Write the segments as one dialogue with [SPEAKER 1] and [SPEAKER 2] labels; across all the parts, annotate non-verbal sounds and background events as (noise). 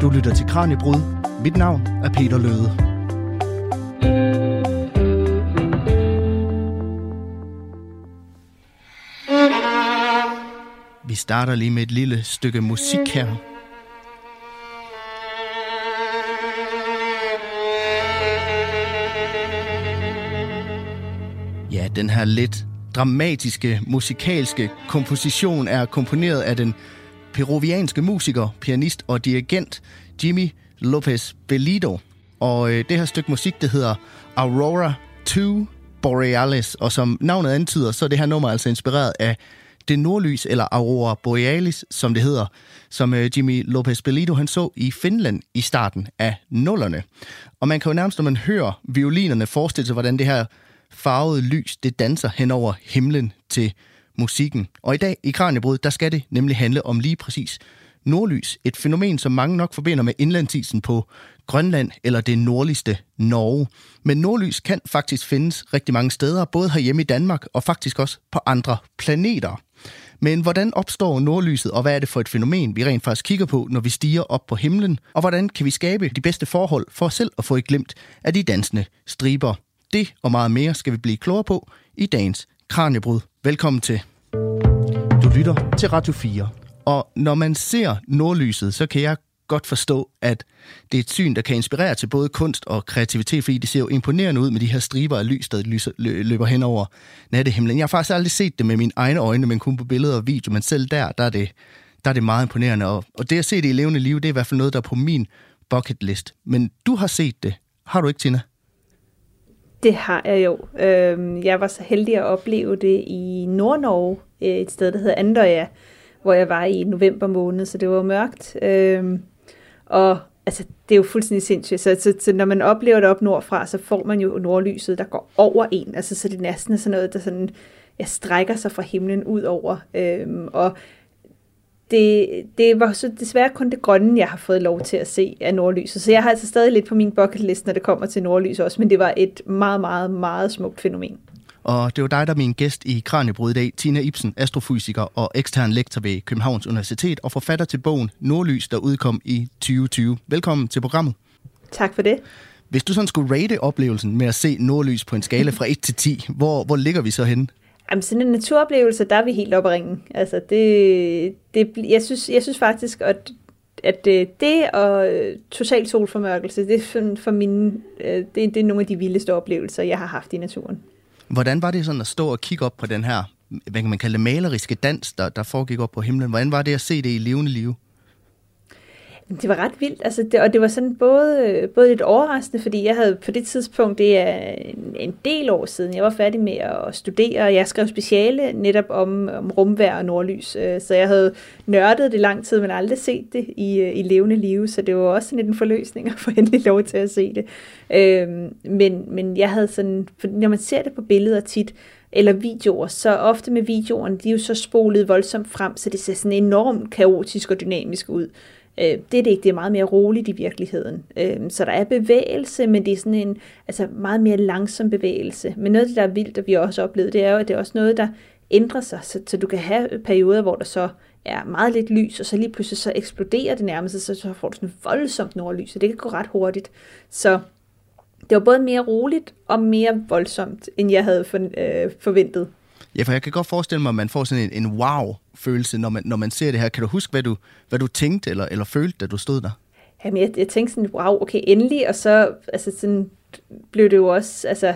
[SPEAKER 1] Du lytter til Kranjebrud. Mit navn er Peter Løde. Vi starter lige med et lille stykke musik her. Ja, den her lidt dramatiske musikalske komposition er komponeret af den peruvianske musiker, pianist og dirigent Jimmy Lopez Belido. Og øh, det her stykke musik, det hedder Aurora 2 Borealis, og som navnet antyder, så er det her nummer altså inspireret af det nordlys, eller Aurora Borealis, som det hedder, som øh, Jimmy Lopez Belido han så i Finland i starten af nullerne. Og man kan jo nærmest, når man hører violinerne, forestille sig, hvordan det her farvede lys, det danser hen over himlen til musikken. Og i dag i Kranjebrud, der skal det nemlig handle om lige præcis nordlys. Et fænomen, som mange nok forbinder med indlandsisen på Grønland eller det nordligste Norge. Men nordlys kan faktisk findes rigtig mange steder, både herhjemme i Danmark og faktisk også på andre planeter. Men hvordan opstår nordlyset, og hvad er det for et fænomen, vi rent faktisk kigger på, når vi stiger op på himlen? Og hvordan kan vi skabe de bedste forhold for os selv at få et glimt af de dansende striber? Det og meget mere skal vi blive klogere på i dagens Kranjebrud. Velkommen til. Du lytter til Radio 4. Og når man ser nordlyset, så kan jeg godt forstå, at det er et syn, der kan inspirere til både kunst og kreativitet, fordi det ser jo imponerende ud med de her striber af lys, der lyser, løber hen over nattehimlen. Jeg har faktisk aldrig set det med mine egne øjne, men kun på billeder og video, men selv der, der er det, der er det meget imponerende. Og, og det at se det i levende liv, det er i hvert fald noget, der er på min bucket list. Men du har set det. Har du ikke, Tina?
[SPEAKER 2] Det har jeg jo. Øhm, jeg var så heldig at opleve det i Nordnorge, øh, et sted, der hedder Andøya, hvor jeg var i november måned, så det var mørkt. Øhm, og altså, det er jo fuldstændig sindssygt. Så, så, så når man oplever det op nordfra, så får man jo nordlyset, der går over en. Altså, så det er sådan noget, der sådan, ja, strækker sig fra himlen ud over. Øhm, og det, det var så desværre kun det grønne, jeg har fået lov til at se af nordlyset. Så jeg har altså stadig lidt på min bucket list, når det kommer til nordlys også, men det var et meget, meget, meget smukt fænomen.
[SPEAKER 1] Og det var dig, der er min gæst i Kranjebrud i dag, Tina Ibsen, astrofysiker og ekstern lektor ved Københavns Universitet og forfatter til bogen Nordlys, der udkom i 2020. Velkommen til programmet.
[SPEAKER 2] Tak for det.
[SPEAKER 1] Hvis du sådan skulle rate oplevelsen med at se nordlys på en skala fra 1 til 10, hvor, hvor ligger vi så henne?
[SPEAKER 2] Jamen, sådan en naturoplevelse, der er vi helt oppe at ringe. Altså, det, det, jeg, synes, jeg synes faktisk, at, at det og øh, total solformørkelse, det er for mine, øh, det, det er nogle af de vildeste oplevelser, jeg har haft i naturen.
[SPEAKER 1] Hvordan var det sådan at stå og kigge op på den her, hvad kan man kalde det, maleriske dans, der, der foregik op på himlen? Hvordan var det at se det i levende liv?
[SPEAKER 2] Det var ret vildt, altså det, og det var sådan både, både lidt overraskende, fordi jeg havde på det tidspunkt, det er en, del år siden, jeg var færdig med at studere, og jeg skrev speciale netop om, om rumvær og nordlys, øh, så jeg havde nørdet det lang tid, men aldrig set det i, øh, i levende liv, så det var også sådan en forløsning at få (laughs) endelig lov til at se det. Øhm, men, men jeg havde sådan, for når man ser det på billeder tit, eller videoer, så ofte med videoerne, de er jo så spolet voldsomt frem, så det ser sådan enormt kaotisk og dynamisk ud. Øh, det er det ikke, det er meget mere roligt i virkeligheden. Øh, så der er bevægelse, men det er sådan en altså meget mere langsom bevægelse. Men noget af det, der er vildt, og vi også oplevet, det er jo, at det er også noget, der ændrer sig. Så, så du kan have perioder, hvor der så er meget lidt lys, og så lige pludselig så eksploderer det nærmest, så, så får du sådan voldsomt nordlys, og det kan gå ret hurtigt. Så det var både mere roligt og mere voldsomt, end jeg havde for, øh, forventet.
[SPEAKER 1] Ja, for jeg kan godt forestille mig, at man får sådan en, en wow-følelse, når man, når man ser det her. Kan du huske, hvad du, hvad du tænkte eller, eller følte, da du stod der?
[SPEAKER 2] Jamen, jeg, jeg tænkte sådan, wow, okay, endelig, og så altså sådan, blev det jo også, altså,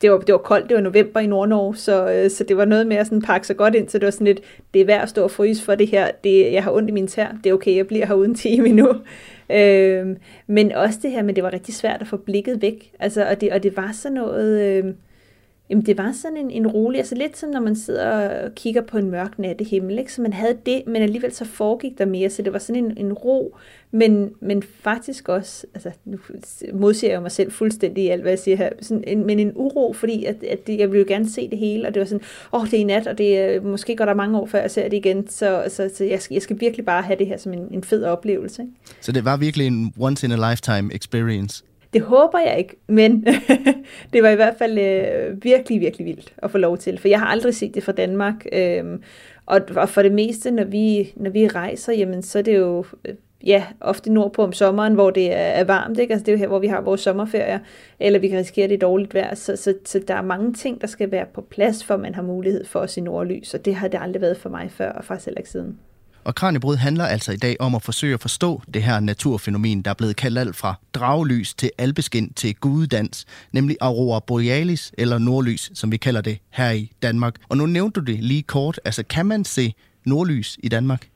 [SPEAKER 2] det var, det var koldt, det var november i Nordnorge, så, øh, så det var noget med at sådan pakke sig godt ind, så det var sådan lidt, det er værd at stå og fryse for det her, det, jeg har ondt i min tær, det er okay, jeg bliver her uden time (laughs) endnu. Øh, men også det her, men det var rigtig svært at få blikket væk, altså, og, det, og det var sådan noget... Øh, Jamen det var sådan en, en rolig, altså lidt som når man sidder og kigger på en mørk nattehimmel, ikke? så man havde det, men alligevel så foregik der mere, så det var sådan en, en ro, men, men faktisk også, altså nu modsiger jeg mig selv fuldstændig i alt, hvad jeg siger her, sådan en, men en uro, fordi at, at det, jeg ville jo gerne se det hele, og det var sådan, åh oh, det er i nat, og det er, måske går der mange år før jeg ser det igen, så, så, så jeg, skal, jeg skal virkelig bare have det her som en, en fed oplevelse. Ikke?
[SPEAKER 1] Så det var virkelig en once in a lifetime experience?
[SPEAKER 2] Det håber jeg ikke, men (laughs) det var i hvert fald øh, virkelig, virkelig vildt at få lov til, for jeg har aldrig set det fra Danmark. Øh, og, og for det meste, når vi, når vi rejser, jamen, så er det jo, øh, ja, ofte nordpå om sommeren, hvor det er varmt, ikke? Altså det er jo her, hvor vi har vores sommerferier, eller vi kan risikere, det dårligt vejr, så, så, så der er mange ting, der skal være på plads, for man har mulighed for at se nordlys, og det har det aldrig været for mig før, og faktisk heller ikke siden.
[SPEAKER 1] Og Kranjebrud handler altså i dag om at forsøge at forstå det her naturfænomen, der er blevet kaldt alt fra draglys til albeskind til gudedans, nemlig aurora borealis eller nordlys, som vi kalder det her i Danmark. Og nu nævnte du det lige kort, altså kan man se nordlys i Danmark?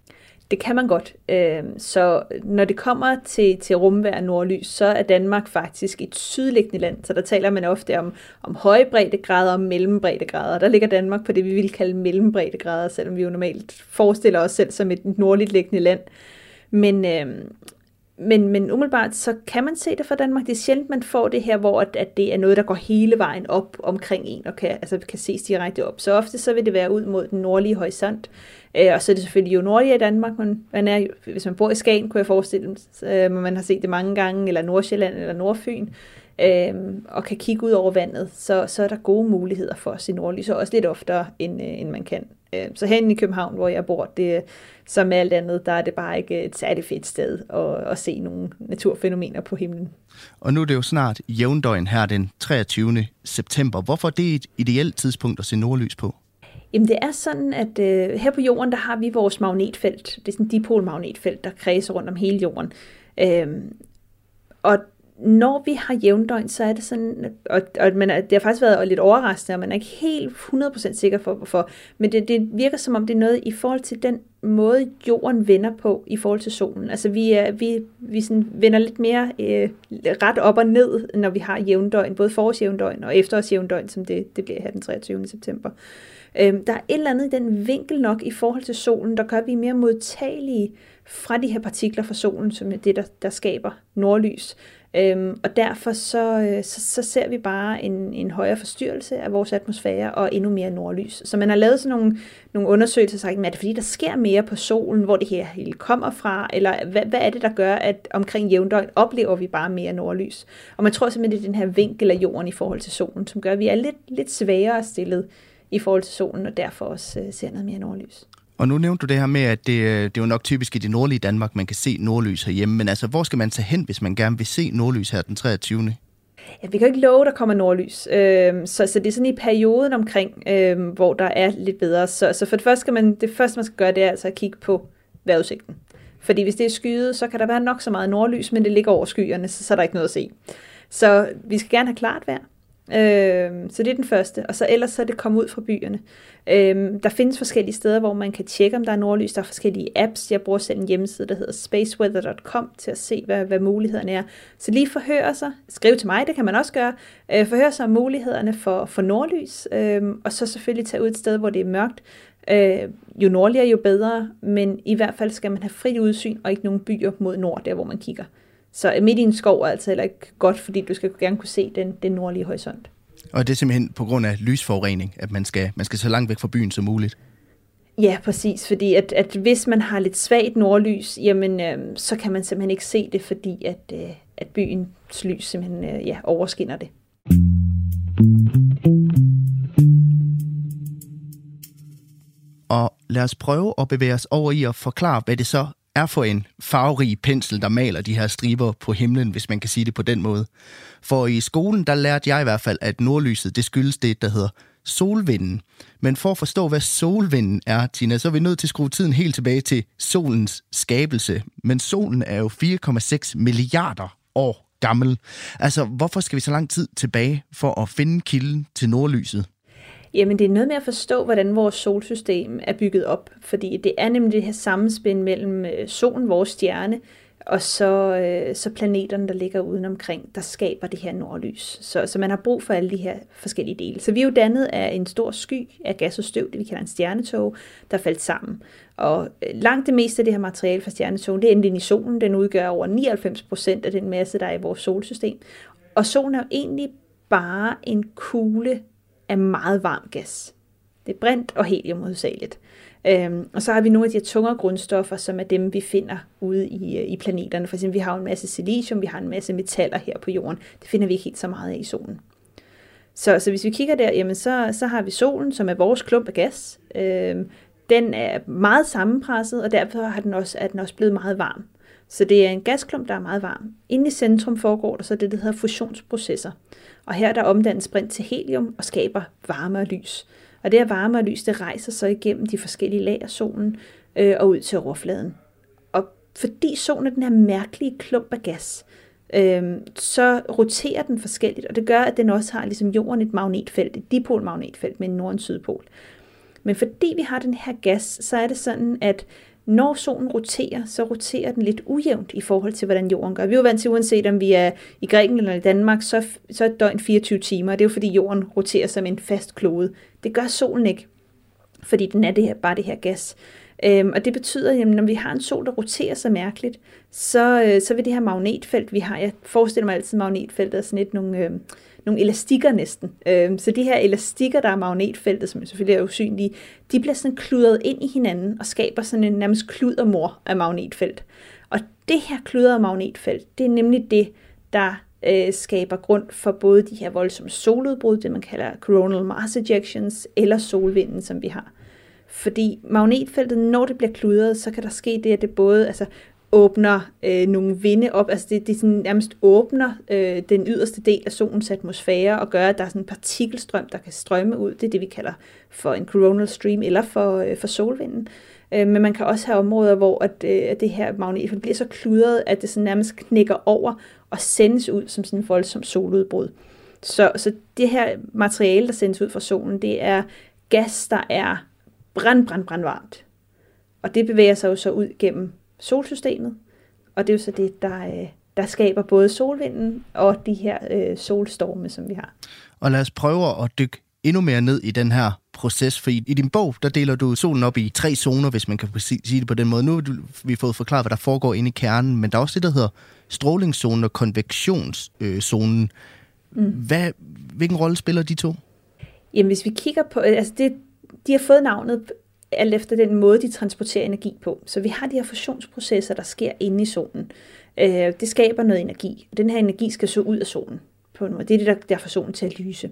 [SPEAKER 2] Det kan man godt. Øhm, så når det kommer til, til rumvær nordlys, så er Danmark faktisk et sydliggende land. Så der taler man ofte om, om høje breddegrader og mellembreddegrader. Der ligger Danmark på det, vi vil kalde mellembreddegrader, selvom vi jo normalt forestiller os selv som et nordligt liggende land. Men, øhm, men, men umiddelbart, så kan man se det fra Danmark. Det er sjældent, man får det her, hvor at, at det er noget, der går hele vejen op omkring en, og kan, altså kan ses direkte op. Så ofte så vil det være ud mod den nordlige horisont. Øh, og så er det selvfølgelig jo nordligere i Danmark. men man er, hvis man bor i Skagen, kunne jeg forestille mig, øh, man har set det mange gange, eller Nordsjælland eller Nordfyn, øh, og kan kigge ud over vandet, så, så er der gode muligheder for at se nordlys, og også lidt oftere, end, øh, end man kan. Øh, så herinde i København, hvor jeg bor, det, som alt andet, der er det bare ikke et særligt fedt sted at, at se nogle naturfænomener på himlen.
[SPEAKER 1] Og nu er det jo snart jævndøgn her den 23. september. Hvorfor er det et ideelt tidspunkt at se nordlys på?
[SPEAKER 2] Jamen det er sådan, at øh, her på jorden, der har vi vores magnetfelt. Det er sådan et dipolmagnetfelt, der kredser rundt om hele jorden. Øhm, og når vi har jævndøgn, så er det sådan, og, og man, det har faktisk været lidt overraskende, og man er ikke helt 100% sikker for, hvorfor, men det, det virker som om, det er noget i forhold til den måde, jorden vender på i forhold til solen. Altså vi, er, vi, vi sådan vender lidt mere øh, ret op og ned, når vi har jævndøgn, både forårsjævndøgn og efterårsjævndøgn, som det, det bliver her den 23. september. Øhm, der er et eller andet i den vinkel nok i forhold til solen, der gør, at vi er mere modtagelige fra de her partikler fra solen, som er det, der, der skaber nordlys. Øhm, og derfor så, øh, så, så ser vi bare en, en højere forstyrrelse af vores atmosfære og endnu mere nordlys. Så man har lavet sådan nogle, nogle undersøgelser, sagt, er det fordi, der sker mere på solen, hvor det her hele kommer fra, eller hvad, hvad er det, der gør, at omkring jævndøgn oplever vi bare mere nordlys? Og man tror simpelthen, det er den her vinkel af jorden i forhold til solen, som gør, at vi er lidt, lidt svagere stillet i forhold til solen, og derfor også øh, ser noget mere nordlys.
[SPEAKER 1] Og nu nævnte du det her med, at det, øh, det er jo nok typisk i det nordlige Danmark, man kan se nordlys herhjemme. Men altså, hvor skal man tage hen, hvis man gerne vil se nordlys her den 23.
[SPEAKER 2] Ja, vi kan ikke love, at der kommer nordlys. Øh, så, så det er sådan i perioden omkring, øh, hvor der er lidt bedre. Så, så for det første skal man, det første, man skal gøre, det er altså at kigge på vejrudsigten. Fordi hvis det er skyet, så kan der være nok så meget nordlys, men det ligger over skyerne, så, så er der ikke noget at se. Så vi skal gerne have klart vejr. Øh, så det er den første. Og så ellers så er det komme ud fra byerne. Øh, der findes forskellige steder, hvor man kan tjekke, om der er nordlys. Der er forskellige apps. Jeg bruger selv en hjemmeside, der hedder spaceweather.com til at se, hvad, hvad mulighederne er. Så lige forhøre sig. Skriv til mig, det kan man også gøre. Øh, forhøre sig om mulighederne for, for nordlys. Øh, og så selvfølgelig tage ud et sted, hvor det er mørkt. Øh, jo nordligere, jo bedre. Men i hvert fald skal man have frit udsyn og ikke nogen byer mod nord, der hvor man kigger. Så midt i en skov er altså heller ikke godt, fordi du skal gerne kunne se den, den nordlige horisont.
[SPEAKER 1] Og det er simpelthen på grund af lysforurening, at man skal, man skal så langt væk fra byen som muligt?
[SPEAKER 2] Ja, præcis. Fordi at, at hvis man har lidt svagt nordlys, jamen, øh, så kan man simpelthen ikke se det, fordi at, øh, at byens lys simpelthen øh, ja, overskinner det.
[SPEAKER 1] Og lad os prøve at bevæge os over i at forklare, hvad det så er for en farverig pensel, der maler de her striber på himlen, hvis man kan sige det på den måde. For i skolen, der lærte jeg i hvert fald, at nordlyset, det skyldes det, der hedder solvinden. Men for at forstå, hvad solvinden er, Tina, så er vi nødt til at skrue tiden helt tilbage til solens skabelse. Men solen er jo 4,6 milliarder år gammel. Altså, hvorfor skal vi så lang tid tilbage for at finde kilden til nordlyset?
[SPEAKER 2] Jamen det er noget med at forstå, hvordan vores solsystem er bygget op, fordi det er nemlig det her sammenspænd mellem øh, solen, vores stjerne, og så, øh, så planeterne, der ligger udenomkring, der skaber det her nordlys. Så, så man har brug for alle de her forskellige dele. Så vi er jo dannet af en stor sky af gas og støv, det vi kalder en stjernetog, der faldt sammen. Og øh, langt det meste af det her materiale fra stjernetogen, det er endelig i solen. Den udgør over 99 procent af den masse, der er i vores solsystem. Og solen er jo egentlig bare en kugle af meget varm gas. Det er brint og helium hovedsageligt. Øhm, og så har vi nogle af de her tungere grundstoffer, som er dem, vi finder ude i, øh, i planeterne. For eksempel, vi har en masse silicium, vi har en masse metaller her på jorden. Det finder vi ikke helt så meget af i solen. Så, så hvis vi kigger der, jamen så, så har vi solen, som er vores klump af gas. Øhm, den er meget sammenpresset, og derfor har den også, er den også blevet meget varm. Så det er en gasklump, der er meget varm. Inde i centrum foregår der så det, der hedder fusionsprocesser. Og her der omdannes brint til helium og skaber varme og lys. Og det her varme og lys, det rejser så igennem de forskellige lag af solen øh, og ud til overfladen. Og fordi solen er den her mærkelige klump af gas, øh, så roterer den forskelligt, og det gør, at den også har ligesom jorden et magnetfelt, et dipolmagnetfelt med en nord- og sydpol. Men fordi vi har den her gas, så er det sådan, at når solen roterer, så roterer den lidt ujævnt i forhold til, hvordan jorden gør. Vi er jo vant til, uanset om vi er i Grækenland eller i Danmark, så, så er døgn 24 timer. Det er jo fordi jorden roterer som en fast klode. Det gør solen ikke, fordi den er det her, bare det her gas. Øhm, og det betyder, at når vi har en sol, der roterer så mærkeligt, så, øh, så vil det her magnetfelt, vi har, jeg forestiller mig altid magnetfeltet er sådan lidt nogle, øh, nogle elastikker næsten. Øh, så de her elastikker, der er magnetfeltet, som selvfølgelig er usynlige, de bliver sådan kludret ind i hinanden og skaber sådan en nærmest kludermor af magnetfelt. Og det her kludrede magnetfelt, det er nemlig det, der øh, skaber grund for både de her voldsomme soludbrud, det man kalder coronal mass ejections, eller solvinden, som vi har. Fordi magnetfeltet, når det bliver kludret, så kan der ske det, at det både altså, åbner øh, nogle vinde op, altså det, det sådan nærmest åbner øh, den yderste del af solens atmosfære og gør, at der er sådan en partikelstrøm, der kan strømme ud. Det er det, vi kalder for en coronal stream eller for, øh, for solvinden. Øh, men man kan også have områder, hvor at, øh, at det her magnetfelt bliver så kludret, at det sådan nærmest knækker over og sendes ud som sådan en voldsom soludbrud. Så, så det her materiale, der sendes ud fra solen, det er gas, der er brand, brand, brand varmt. Og det bevæger sig jo så ud gennem solsystemet, og det er jo så det, der, øh, der skaber både solvinden og de her øh, solstorme, som vi har.
[SPEAKER 1] Og lad os prøve at dykke endnu mere ned i den her proces, for i, i din bog, der deler du solen op i tre zoner, hvis man kan sige det på den måde. Nu har vi fået forklaret, hvad der foregår inde i kernen, men der er også det, der hedder strålingszonen og konvektionszonen. Mm. Hvad, hvilken rolle spiller de to?
[SPEAKER 2] Jamen, hvis vi kigger på, altså det, de har fået navnet alt efter den måde, de transporterer energi på. Så vi har de her fusionsprocesser, der sker inde i solen. Øh, det skaber noget energi, og den her energi skal så ud af solen. På en måde. Det er det, der, der får solen til at lyse.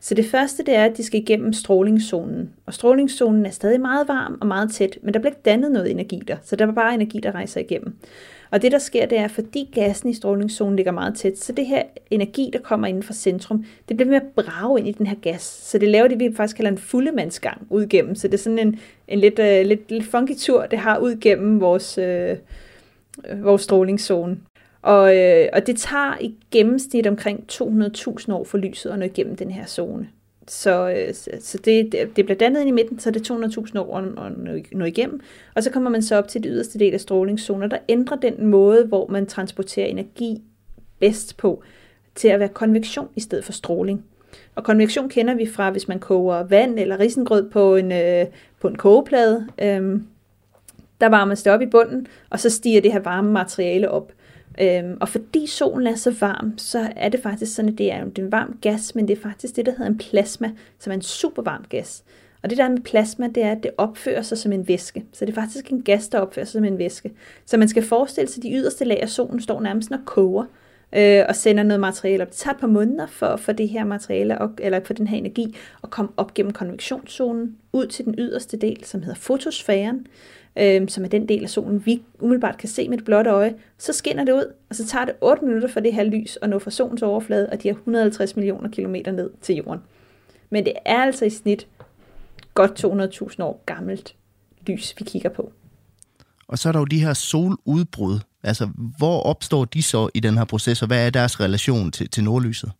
[SPEAKER 2] Så det første, det er, at de skal igennem strålingszonen. Og strålingszonen er stadig meget varm og meget tæt, men der bliver ikke dannet noget energi der, så der er bare energi, der rejser igennem. Og det, der sker, det er, fordi gassen i strålingszonen ligger meget tæt, så det her energi, der kommer inden fra centrum, det bliver med at brage ind i den her gas. Så det laver det, vi faktisk kalder en fuldemandsgang ud gennem. Så det er sådan en, en lidt, uh, lidt, lidt funky tur, det har ud gennem vores, uh, vores strålingszone. Og, øh, og det tager i gennemsnit omkring 200.000 år for lyset at nå igennem den her zone. Så, øh, så det, det bliver dannet ind i midten, så det er 200.000 år at nå igennem. Og så kommer man så op til det yderste del af strålingszoner, der ændrer den måde, hvor man transporterer energi bedst på, til at være konvektion i stedet for stråling. Og konvektion kender vi fra, hvis man koger vand eller risengrød på en, øh, på en kogeplade. Øhm, der varmer det op i bunden, og så stiger det her varme materiale op. Øhm, og fordi solen er så varm, så er det faktisk sådan, at det er, det er en varm gas, men det er faktisk det, der hedder en plasma, som er en super varm gas. Og det der med plasma, det er, at det opfører sig som en væske. Så det er faktisk en gas, der opfører sig som en væske. Så man skal forestille sig, at de yderste lag af solen står nærmest og koger øh, og sender noget materiale op. Det tager et par måneder for, for det her materiale, og, eller for den her energi, at komme op gennem konvektionszonen, ud til den yderste del, som hedder fotosfæren, øh, som er den del af solen, vi umiddelbart kan se med et blåt øje, så skinner det ud, og så tager det 8 minutter for det her lys at nå fra solens overflade, og de er 150 millioner kilometer ned til jorden. Men det er altså i snit godt 200.000 år gammelt lys, vi kigger på.
[SPEAKER 1] Og så er der jo de her soludbrud. Altså, hvor opstår de så i den her proces, og hvad er deres relation til, til nordlyset?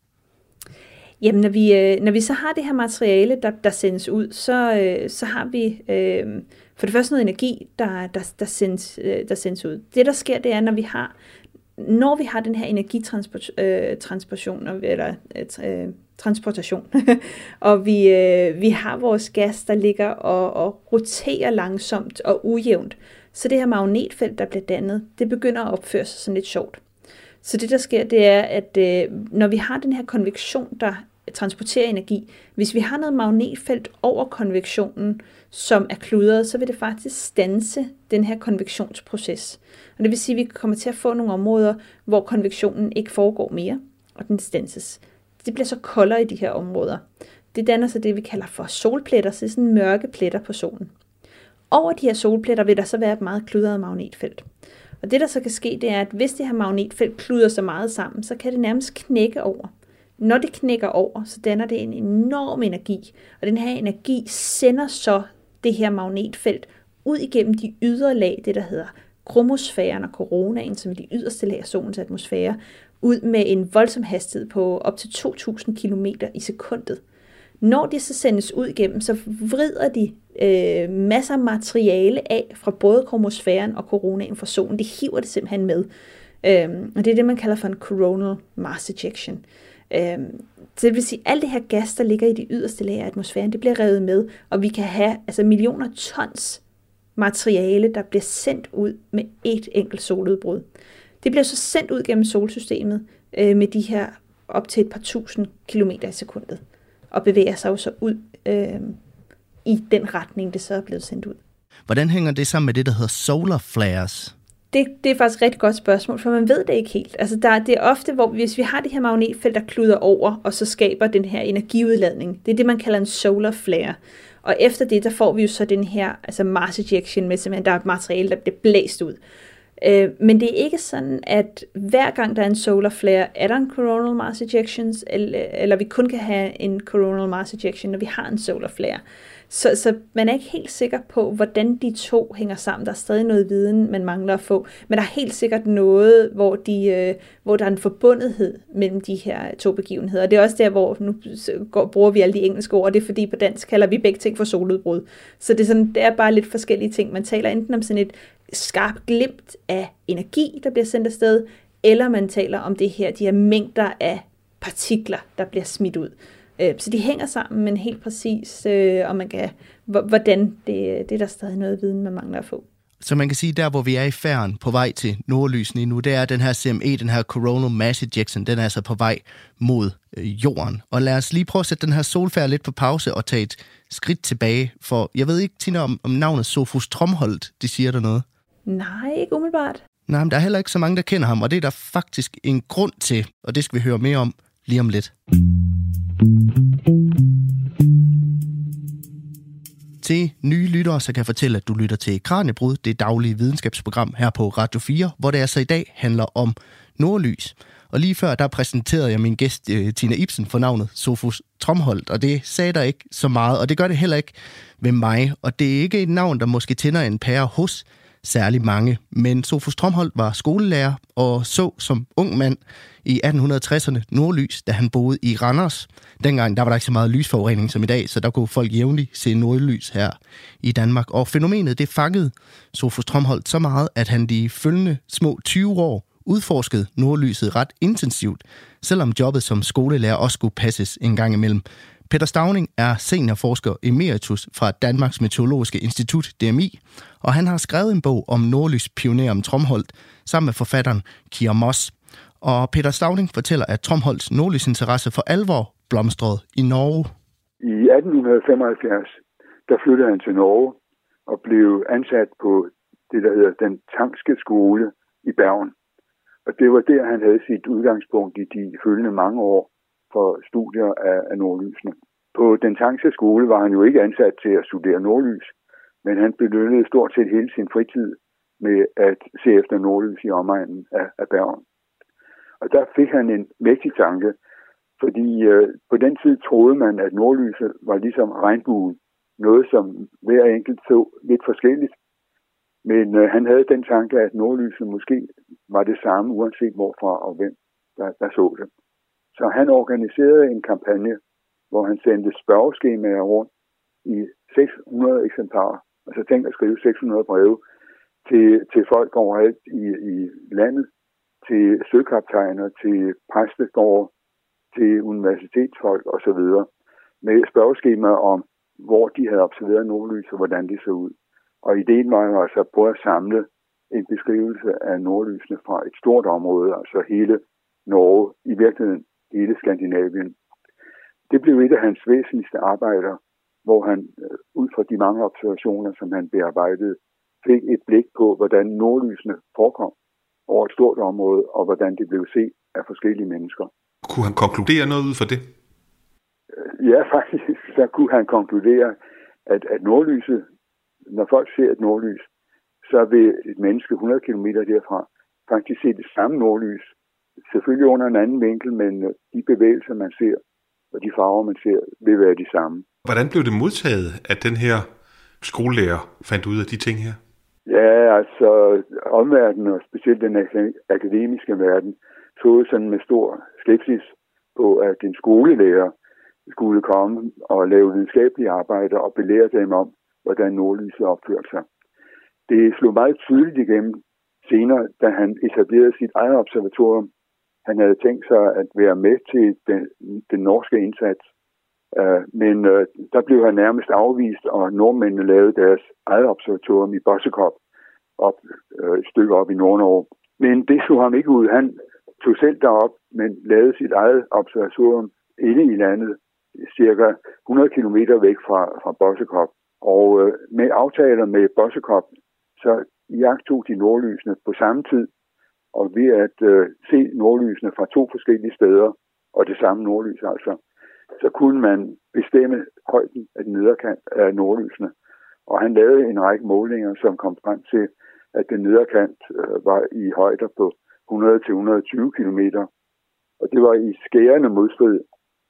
[SPEAKER 2] Jamen, når vi, øh, når vi så har det her materiale, der, der sendes ud, så, øh, så har vi øh, for det første noget energi, der, der, der, sendes, øh, der sendes ud. Det, der sker, det er, når vi har, når vi har den her energitransportation, øh, eller øh, øh transportation, (laughs) og vi, øh, vi har vores gas, der ligger og, og roterer langsomt og ujævnt, så det her magnetfelt, der bliver dannet, det begynder at opføre sig sådan lidt sjovt. Så det, der sker, det er, at øh, når vi har den her konvektion, der transportere energi, hvis vi har noget magnetfelt over konvektionen, som er kludret, så vil det faktisk stanse den her konvektionsproces. Og det vil sige, at vi kommer til at få nogle områder, hvor konvektionen ikke foregår mere, og den stanses. Det bliver så koldere i de her områder. Det danner så det, vi kalder for solpletter, så det er sådan mørke pletter på solen. Over de her solpletter vil der så være et meget kludret magnetfelt. Og det, der så kan ske, det er, at hvis det her magnetfelt kluder så meget sammen, så kan det nærmest knække over. Når det knækker over, så danner det en enorm energi, og den her energi sender så det her magnetfelt ud igennem de ydre lag, det der hedder kromosfæren og coronaen, som er de yderste lag af solens atmosfære, ud med en voldsom hastighed på op til 2.000 km i sekundet. Når det så sendes ud igennem, så vrider de øh, masser af materiale af fra både kromosfæren og coronaen fra solen. Det hiver det simpelthen med. Øhm, og det er det, man kalder for en coronal mass ejection. Øhm, så det vil sige, at alt det her gas, der ligger i de yderste lag af atmosfæren, det bliver revet med, og vi kan have altså millioner tons materiale, der bliver sendt ud med et enkelt soludbrud. Det bliver så sendt ud gennem solsystemet øh, med de her op til et par tusind kilometer i sekundet, og bevæger sig jo så ud øh, i den retning, det så er blevet sendt ud.
[SPEAKER 1] Hvordan hænger det sammen med det, der hedder solar flares?
[SPEAKER 2] Det, det er faktisk et rigtig godt spørgsmål, for man ved det ikke helt. Altså der, det er ofte, hvor hvis vi har det her magnetfelt, der kluder over, og så skaber den her energiudladning. Det er det, man kalder en solar flare. Og efter det, der får vi jo så den her altså mass ejection med simpelthen, der er materiale, der bliver blæst ud. Øh, men det er ikke sådan, at hver gang der er en solar flare, er der en coronal mass ejections, eller, eller vi kun kan have en coronal mass ejection, når vi har en solar flare. Så, så man er ikke helt sikker på, hvordan de to hænger sammen. Der er stadig noget viden, man mangler at få. Men der er helt sikkert noget, hvor, de, øh, hvor der er en forbundethed mellem de her to begivenheder. Og det er også der, hvor nu går, bruger vi alle de engelske ord. Det er fordi på dansk kalder vi begge ting for soludbrud. Så det er, sådan, det er bare lidt forskellige ting. Man taler enten om sådan et skarpt glimt af energi, der bliver sendt afsted, eller man taler om det her, de her mængder af partikler, der bliver smidt ud. Øh, så de hænger sammen, men helt præcis, øh, og man kan, hvordan, det, det er der stadig noget viden, man mangler at få.
[SPEAKER 1] Så man kan sige, der hvor vi er i færden på vej til nordlysen nu, det er den her CME, den her Coronal Mass Ejection, den er altså på vej mod øh, jorden. Og lad os lige prøve at sætte den her solfærd lidt på pause og tage et skridt tilbage, for jeg ved ikke, Tina, om, om navnet Sofus Tromholdt, det siger der noget.
[SPEAKER 2] Nej, ikke umiddelbart.
[SPEAKER 1] Nej, men der er heller ikke så mange, der kender ham, og det er der faktisk en grund til, og det skal vi høre mere om lige om lidt. Til nye lyttere, så kan jeg fortælle, at du lytter til Kranjebrud, det daglige videnskabsprogram her på Radio 4, hvor det altså i dag handler om nordlys. Og lige før, der præsenterede jeg min gæst, øh, Tina Ibsen, for navnet Sofus Tromholdt, og det sagde der ikke så meget, og det gør det heller ikke ved mig. Og det er ikke et navn, der måske tænder en pære hos særlig mange. Men Sofus Tromholdt var skolelærer og så som ung mand i 1860'erne nordlys, da han boede i Randers. Dengang der var der ikke så meget lysforurening som i dag, så der kunne folk jævnligt se nordlys her i Danmark. Og fænomenet det fangede Sofus Tromholdt så meget, at han de følgende små 20 år udforskede nordlyset ret intensivt, selvom jobbet som skolelærer også skulle passes en gang imellem. Peter Stavning er seniorforsker emeritus fra Danmarks Meteorologiske Institut, DMI, og han har skrevet en bog om nordlyspioneren Tromholdt sammen med forfatteren Kier Moss. Og Peter Stavning fortæller, at Tromholds nordlysinteresse for alvor blomstrede i Norge.
[SPEAKER 3] I 1875 der flyttede han til Norge og blev ansat på det, der hedder den tankske skole i Bergen. Og det var der, han havde sit udgangspunkt i de følgende mange år for studier af, af nordlysene. På den tankske skole var han jo ikke ansat til at studere nordlys, men han benyttede stort set hele sin fritid med at se efter nordlys i omegnen af, af Bergen. Og der fik han en mægtig tanke, fordi øh, på den tid troede man, at nordlyset var ligesom regnbuen. Noget, som hver enkelt så lidt forskelligt. Men øh, han havde den tanke, at nordlyset måske var det samme, uanset hvorfra og hvem der, der så det. Så han organiserede en kampagne, hvor han sendte spørgeskemaer rundt i 600 eksemplarer. Altså tænk at skrive 600 breve til, til folk overalt i, i landet, til søkaptajner, til præstegårde, til universitetsfolk osv. med spørgeskemaer om, hvor de havde observeret nordlys og hvordan de så ud. Og ideen var jo altså at at samle en beskrivelse af nordlysene fra et stort område, altså hele Norge, i virkeligheden hele Skandinavien. Det blev et af hans væsentligste arbejder, hvor han øh, ud fra de mange observationer, som han bearbejdede, fik et blik på, hvordan nordlysene forekom over et stort område, og hvordan det blev set af forskellige mennesker.
[SPEAKER 4] Kunne han konkludere noget ud fra det?
[SPEAKER 3] Øh, ja, faktisk, så kunne han konkludere, at, at nordlyset, når folk ser et nordlys, så vil et menneske 100 km derfra faktisk se det samme nordlys. Selvfølgelig under en anden vinkel, men øh, de bevægelser, man ser, og de farver, man ser, vil være de samme.
[SPEAKER 4] Hvordan blev det modtaget, at den her skolelærer fandt ud af de ting her?
[SPEAKER 3] Ja, altså omverdenen, og specielt den akademiske verden, så sådan med stor skepsis på, at en skolelærer skulle komme og lave videnskabelige arbejder og belære dem om, hvordan nordlyset opførte sig. Det slog meget tydeligt igennem senere, da han etablerede sit eget observatorium. Han havde tænkt sig at være med til den, den norske indsats, uh, men uh, der blev han nærmest afvist, og nordmændene lavede deres eget observatorium i Bossekop, op, uh, et stykke op i Nordnorge. Men det så ham ikke ud. Han tog selv derop, men lavede sit eget observatorium inde i landet, cirka 100 km væk fra, fra Bossekop. Og øh, med aftaler med Bossekop, så jagtog de nordlysene på samme tid, og ved at øh, se nordlysene fra to forskellige steder, og det samme nordlys altså, så kunne man bestemme højden af den nederkant af nordlysene. Og han lavede en række målinger, som kom frem til, at den nederkant øh, var i højder på 100-120 km. Og det var i skærende modstrid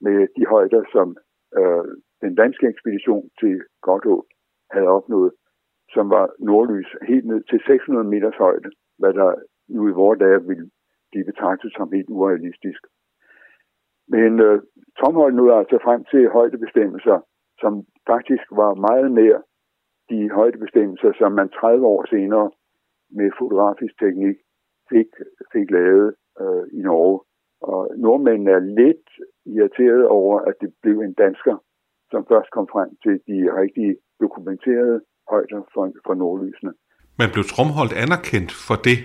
[SPEAKER 3] med de højder, som øh, den danske ekspedition til Godthåb havde opnået, som var nordlys helt ned til 600 meters højde, hvad der nu i vores dage ville blive betragtet som helt urealistisk. Men øh, Tomhold nåede altså frem til højdebestemmelser, som faktisk var meget mere de højdebestemmelser, som man 30 år senere med fotografisk teknik fik, fik lavet øh, i Norge. Og nordmændene er lidt irriteret over, at det blev en dansker, som først kom frem til de rigtige dokumenterede højder for, for nordlysene.
[SPEAKER 4] Man blev Tromholdt anerkendt for det,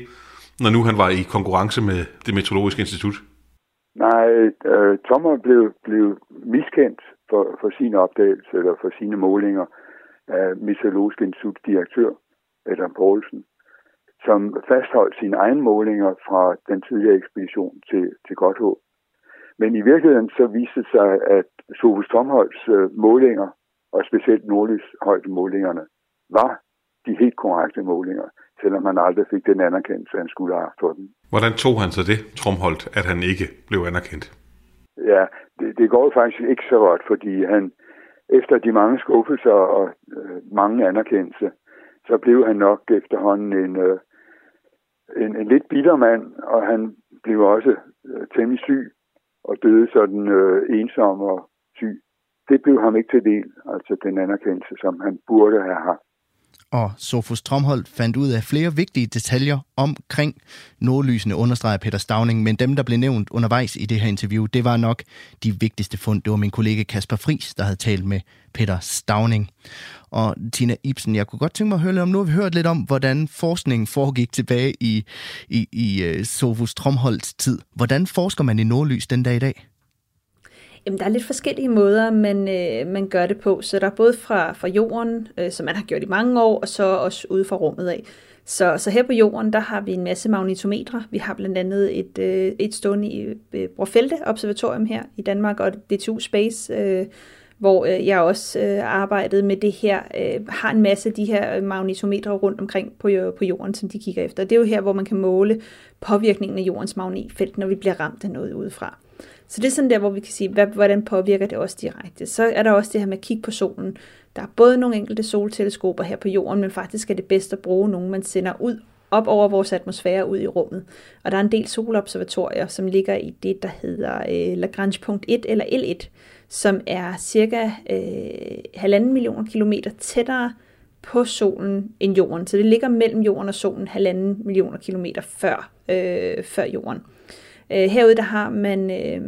[SPEAKER 4] når nu han var i konkurrence med det meteorologiske institut?
[SPEAKER 3] Nej, øh, Tommer blev, blev miskendt for, for sine opdagelser eller for sine målinger af Meteorologisk Instituts direktør, Adam Poulsen som fastholdt sine egne målinger fra den tidligere ekspedition til, til Godthåb. Men i virkeligheden så viste det sig, at Sofus Tomholds øh, målinger, og specielt nordlyshøjdemålingerne, var de helt korrekte målinger, selvom han aldrig fik den anerkendelse, han skulle have for dem.
[SPEAKER 4] Hvordan tog han så det, Tromholdt, at han ikke blev anerkendt?
[SPEAKER 3] Ja, det, det går faktisk ikke så godt, fordi han efter de mange skuffelser og øh, mange anerkendelse, så blev han nok efterhånden en, øh, en, en lidt bitter mand, og han blev også øh, temmelig syg og døde sådan øh, ensom og syg. Det blev ham ikke til del, altså den anerkendelse, som han burde have haft
[SPEAKER 1] og Sofus Tromholdt fandt ud af flere vigtige detaljer omkring nordlysene, understreger Peter Stavning, men dem, der blev nævnt undervejs i det her interview, det var nok de vigtigste fund. Det var min kollega Kasper Fris, der havde talt med Peter Stavning. Og Tina Ibsen, jeg kunne godt tænke mig at høre lidt om, nu har vi hørt lidt om, hvordan forskningen foregik tilbage i, i, i øh, Sofus Tromholds tid. Hvordan forsker man i nordlys den dag i dag?
[SPEAKER 2] Jamen, der er lidt forskellige måder, man, øh, man gør det på. Så der er både fra, fra jorden, øh, som man har gjort i mange år, og så også ude fra rummet af. Så, så her på jorden, der har vi en masse magnetometre. Vi har blandt andet et, øh, et stående i øh, Brofelte Observatorium her i Danmark, og DTU Space, øh, hvor øh, jeg også øh, arbejdede med det her, øh, har en masse af de her magnetometre rundt omkring på, øh, på jorden, som de kigger efter. Det er jo her, hvor man kan måle påvirkningen af jordens magnetfelt, når vi bliver ramt af noget udefra. Så det er sådan der, hvor vi kan sige, hvad, hvordan påvirker det os direkte. Så er der også det her med at kigge på solen. Der er både nogle enkelte solteleskoper her på jorden, men faktisk er det bedst at bruge nogle, man sender ud op over vores atmosfære ud i rummet. Og der er en del solobservatorier, som ligger i det, der hedder øh, Lagrange punkt 1 eller L1, som er cirka øh, halvanden millioner kilometer tættere på solen end jorden. Så det ligger mellem jorden og solen halvanden millioner kilometer før, øh, før jorden. Øh, herude der har man øh,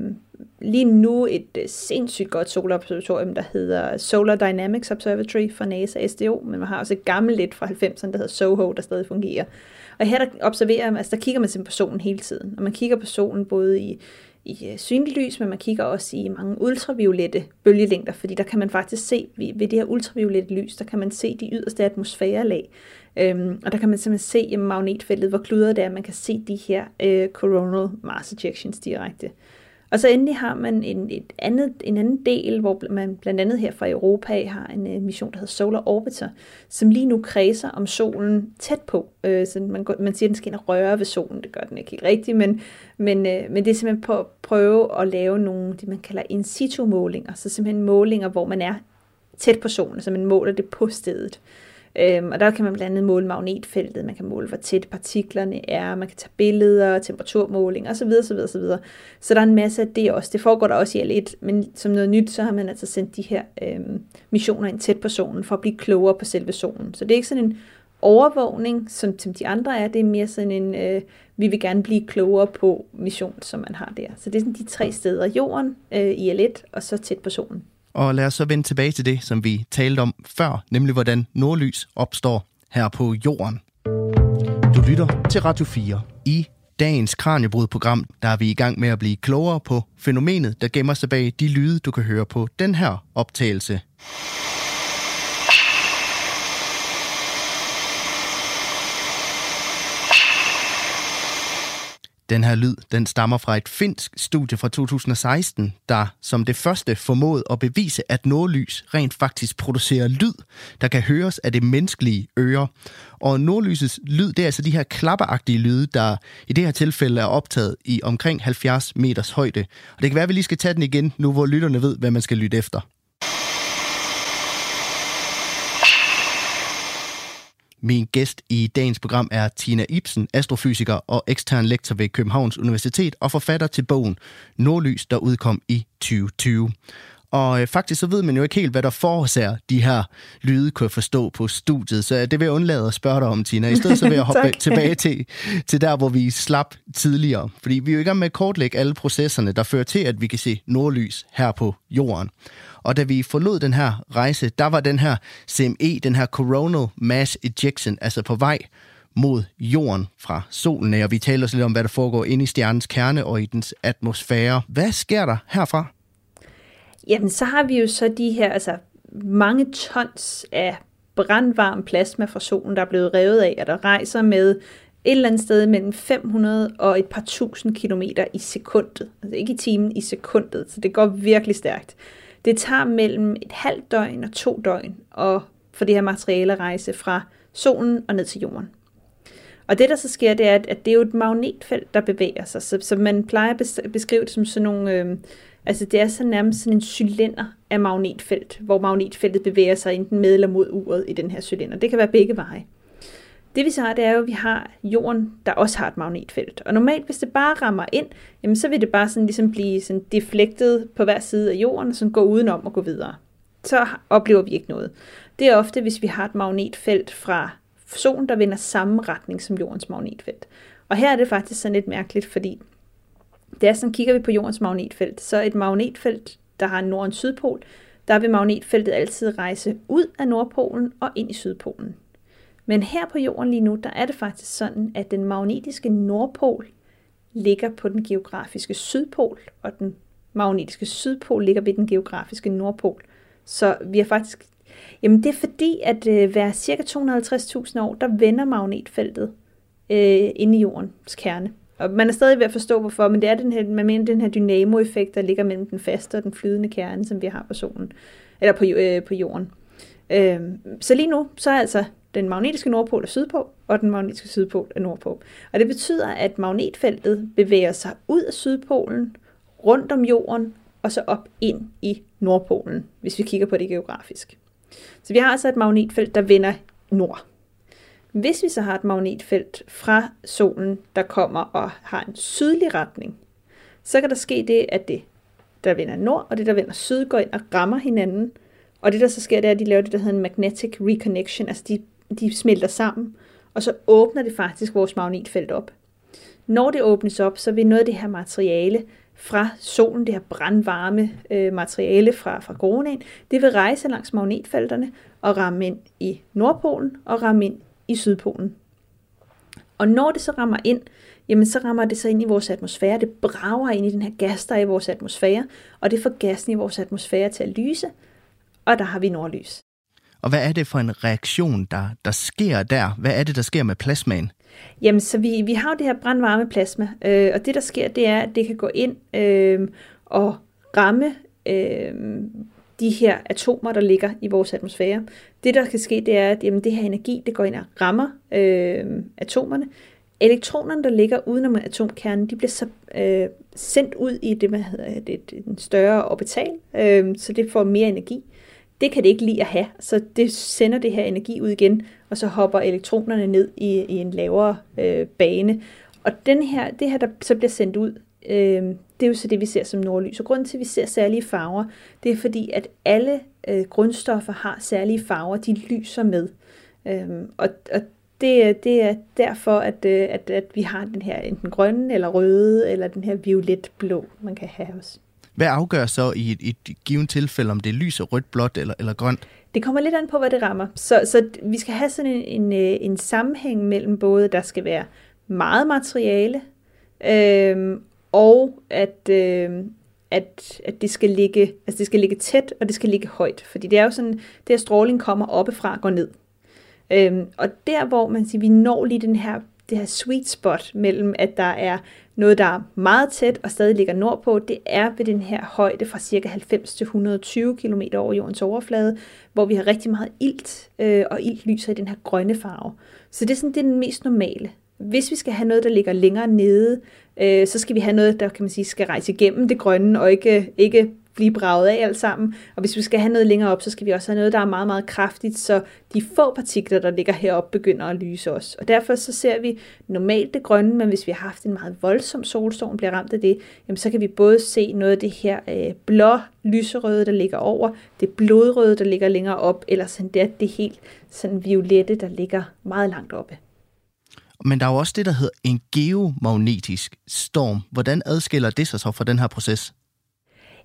[SPEAKER 2] lige nu et øh, sindssygt godt solobservatorium, der hedder Solar Dynamics Observatory for NASA SDO, men man har også et gammelt lidt fra 90'erne, der hedder SOHO, der stadig fungerer. Og her der observerer man, altså der kigger man simpelthen på solen hele tiden, og man kigger på solen både i i øh, synligt lys, men man kigger også i mange ultraviolette bølgelængder, fordi der kan man faktisk se, ved det her ultraviolette lys, der kan man se de yderste atmosfærelag, øhm, og der kan man simpelthen se i magnetfeltet, hvor kludret det er, man kan se de her øh, coronal mass ejections direkte. Og så endelig har man en, et andet, en anden del, hvor man blandt andet her fra Europa har en øh, mission, der hedder Solar Orbiter, som lige nu kredser om solen tæt på. Øh, så man, man siger, at den skal ind og røre ved solen. Det gør den ikke helt rigtigt, men, men, øh, men det er simpelthen på at prøve at lave nogle, det man kalder in situ målinger. Så simpelthen målinger, hvor man er tæt på solen, så man måler det på stedet. Øhm, og der kan man blandt andet måle magnetfeltet, man kan måle, hvor tæt partiklerne er, man kan tage billeder, temperaturmåling osv. osv., osv. Så der er en masse af det også. Det foregår der også i L1, men som noget nyt, så har man altså sendt de her øhm, missioner ind tæt på solen, for at blive klogere på selve solen. Så det er ikke sådan en overvågning, som, som de andre er, det er mere sådan en, øh, vi vil gerne blive klogere på mission, som man har der. Så det er sådan de tre steder, jorden øh, i L1, og så tæt på solen.
[SPEAKER 1] Og lad os så vende tilbage til det, som vi talte om før, nemlig hvordan nordlys opstår her på jorden. Du lytter til Radio 4. I dagens Kranjebrud-program, der er vi i gang med at blive klogere på fænomenet, der gemmer sig bag de lyde, du kan høre på den her optagelse. Den her lyd, den stammer fra et finsk studie fra 2016, der som det første formåede at bevise, at nordlys rent faktisk producerer lyd, der kan høres af det menneskelige øre. Og nordlysets lyd, det er altså de her klapperagtige lyde, der i det her tilfælde er optaget i omkring 70 meters højde. Og det kan være, at vi lige skal tage den igen, nu hvor lytterne ved, hvad man skal lytte efter. Min gæst i dagens program er Tina Ibsen, astrofysiker og ekstern lektor ved Københavns Universitet og forfatter til bogen Nordlys, der udkom i 2020. Og øh, faktisk så ved man jo ikke helt, hvad der forårsager de her lyde, kunne jeg forstå på studiet. Så det vil jeg undlade at spørge dig om, Tina. I stedet så vil jeg (laughs) hoppe tilbage til, til der, hvor vi slap tidligere. Fordi vi er jo i gang med at kortlægge alle processerne, der fører til, at vi kan se nordlys her på jorden. Og da vi forlod den her rejse, der var den her CME, den her Coronal Mass Ejection, altså på vej mod jorden fra solen og vi taler også lidt om, hvad der foregår inde i stjernens kerne og i dens atmosfære. Hvad sker der herfra?
[SPEAKER 2] Jamen, så har vi jo så de her, altså mange tons af brandvarm plasma fra solen, der er blevet revet af, og der rejser med et eller andet sted mellem 500 og et par tusind kilometer i sekundet. Altså ikke i timen, i sekundet. Så det går virkelig stærkt. Det tager mellem et halvt døgn og to døgn og for det her materiale at rejse fra solen og ned til jorden. Og det, der så sker, det er, at det er jo et magnetfelt, der bevæger sig. Så, så man plejer at beskrive det som sådan nogle... Øh, altså det er så nærmest sådan en cylinder af magnetfelt, hvor magnetfeltet bevæger sig enten med eller mod uret i den her cylinder. Det kan være begge veje. Det vi så har, det er jo, at vi har jorden, der også har et magnetfelt. Og normalt, hvis det bare rammer ind, jamen, så vil det bare sådan ligesom blive sådan deflektet på hver side af jorden, og sådan gå udenom og gå videre. Så oplever vi ikke noget. Det er ofte, hvis vi har et magnetfelt fra solen, der vender samme retning som jordens magnetfelt. Og her er det faktisk sådan lidt mærkeligt, fordi det er sådan, kigger vi på jordens magnetfelt, så et magnetfelt, der har en nord- og sydpol, der vil magnetfeltet altid rejse ud af Nordpolen og ind i Sydpolen. Men her på jorden lige nu, der er det faktisk sådan, at den magnetiske nordpol ligger på den geografiske sydpol, og den magnetiske sydpol ligger ved den geografiske nordpol. Så vi har faktisk... Jamen det er fordi, at øh, hver cirka 250.000 år, der vender magnetfeltet øh, ind i jordens kerne. Og man er stadig ved at forstå, hvorfor, men det er den her, man mener, den her dynamo-effekt, der ligger mellem den faste og den flydende kerne, som vi har på solen, eller på, øh, på jorden. Øh, så lige nu, så er altså den magnetiske nordpol er sydpå, og den magnetiske sydpol er nordpå. Og det betyder, at magnetfeltet bevæger sig ud af sydpolen, rundt om jorden, og så op ind i nordpolen, hvis vi kigger på det geografisk. Så vi har altså et magnetfelt, der vender nord. Hvis vi så har et magnetfelt fra solen, der kommer og har en sydlig retning, så kan der ske det, at det, der vender nord, og det, der vender syd, går ind og rammer hinanden. Og det, der så sker, det er, at de laver det, der hedder en magnetic reconnection, altså de de smelter sammen, og så åbner det faktisk vores magnetfelt op. Når det åbnes op, så vil noget af det her materiale fra solen, det her brandvarme øh, materiale fra, fra coronaen, det vil rejse langs magnetfelterne og ramme ind i Nordpolen og ramme ind i Sydpolen. Og når det så rammer ind, jamen så rammer det så ind i vores atmosfære. Det brager ind i den her gas, der er i vores atmosfære, og det får gassen i vores atmosfære til at lyse, og der har vi nordlys.
[SPEAKER 1] Og hvad er det for en reaktion, der, der sker der? Hvad er det, der sker med plasmaen?
[SPEAKER 2] Jamen, så vi, vi har jo det her brandvarme plasma, øh, og det der sker, det er, at det kan gå ind øh, og ramme øh, de her atomer, der ligger i vores atmosfære. Det, der kan ske, det er, at jamen, det her energi, det går ind og rammer øh, atomerne. Elektronerne, der ligger udenom atomkernen, de bliver så øh, sendt ud i det, man hedder det, en større orbital, øh, så det får mere energi. Det kan det ikke lide at have, så det sender det her energi ud igen, og så hopper elektronerne ned i, i en lavere øh, bane. Og den her, det her, der så bliver sendt ud, øh, det er jo så det, vi ser som nordlys. Og grunden til, at vi ser særlige farver, det er fordi, at alle øh, grundstoffer har særlige farver, de lyser med. Øh, og, og det, det er derfor, at, øh, at, at vi har den her enten grønne, eller røde, eller den her violet-blå, man kan have også.
[SPEAKER 1] Hvad afgør så i et, et givet tilfælde, om det er lys og rødt, blåt eller, eller grønt?
[SPEAKER 2] Det kommer lidt an på, hvad det rammer. Så, så vi skal have sådan en, en, øh, en sammenhæng mellem både, der skal være meget materiale, øh, og at, øh, at, at det, skal ligge, altså det skal ligge tæt, og det skal ligge højt. Fordi det er jo sådan, det her stråling kommer oppefra og går ned. Øhm, og der, hvor man siger, vi når lige den her, det her sweet spot mellem, at der er noget, der er meget tæt og stadig ligger nordpå, det er ved den her højde fra cirka 90 til 120 km over jordens overflade, hvor vi har rigtig meget ilt, øh, og ilt lyser i den her grønne farve. Så det er sådan det er den mest normale. Hvis vi skal have noget, der ligger længere nede, øh, så skal vi have noget, der kan man sige, skal rejse igennem det grønne, og ikke, ikke blive braget af alt sammen. Og hvis vi skal have noget længere op, så skal vi også have noget, der er meget, meget kraftigt, så de få partikler, der ligger heroppe, begynder at lyse os. Og derfor så ser vi normalt det grønne, men hvis vi har haft en meget voldsom solstorm, bliver ramt af det, jamen så kan vi både se noget af det her øh, blå lyserøde, der ligger over, det blodrøde, der ligger længere op, eller sådan det, det helt sådan violette, der ligger meget langt oppe.
[SPEAKER 1] Men der er jo også det, der hedder en geomagnetisk storm. Hvordan adskiller det sig så fra den her proces?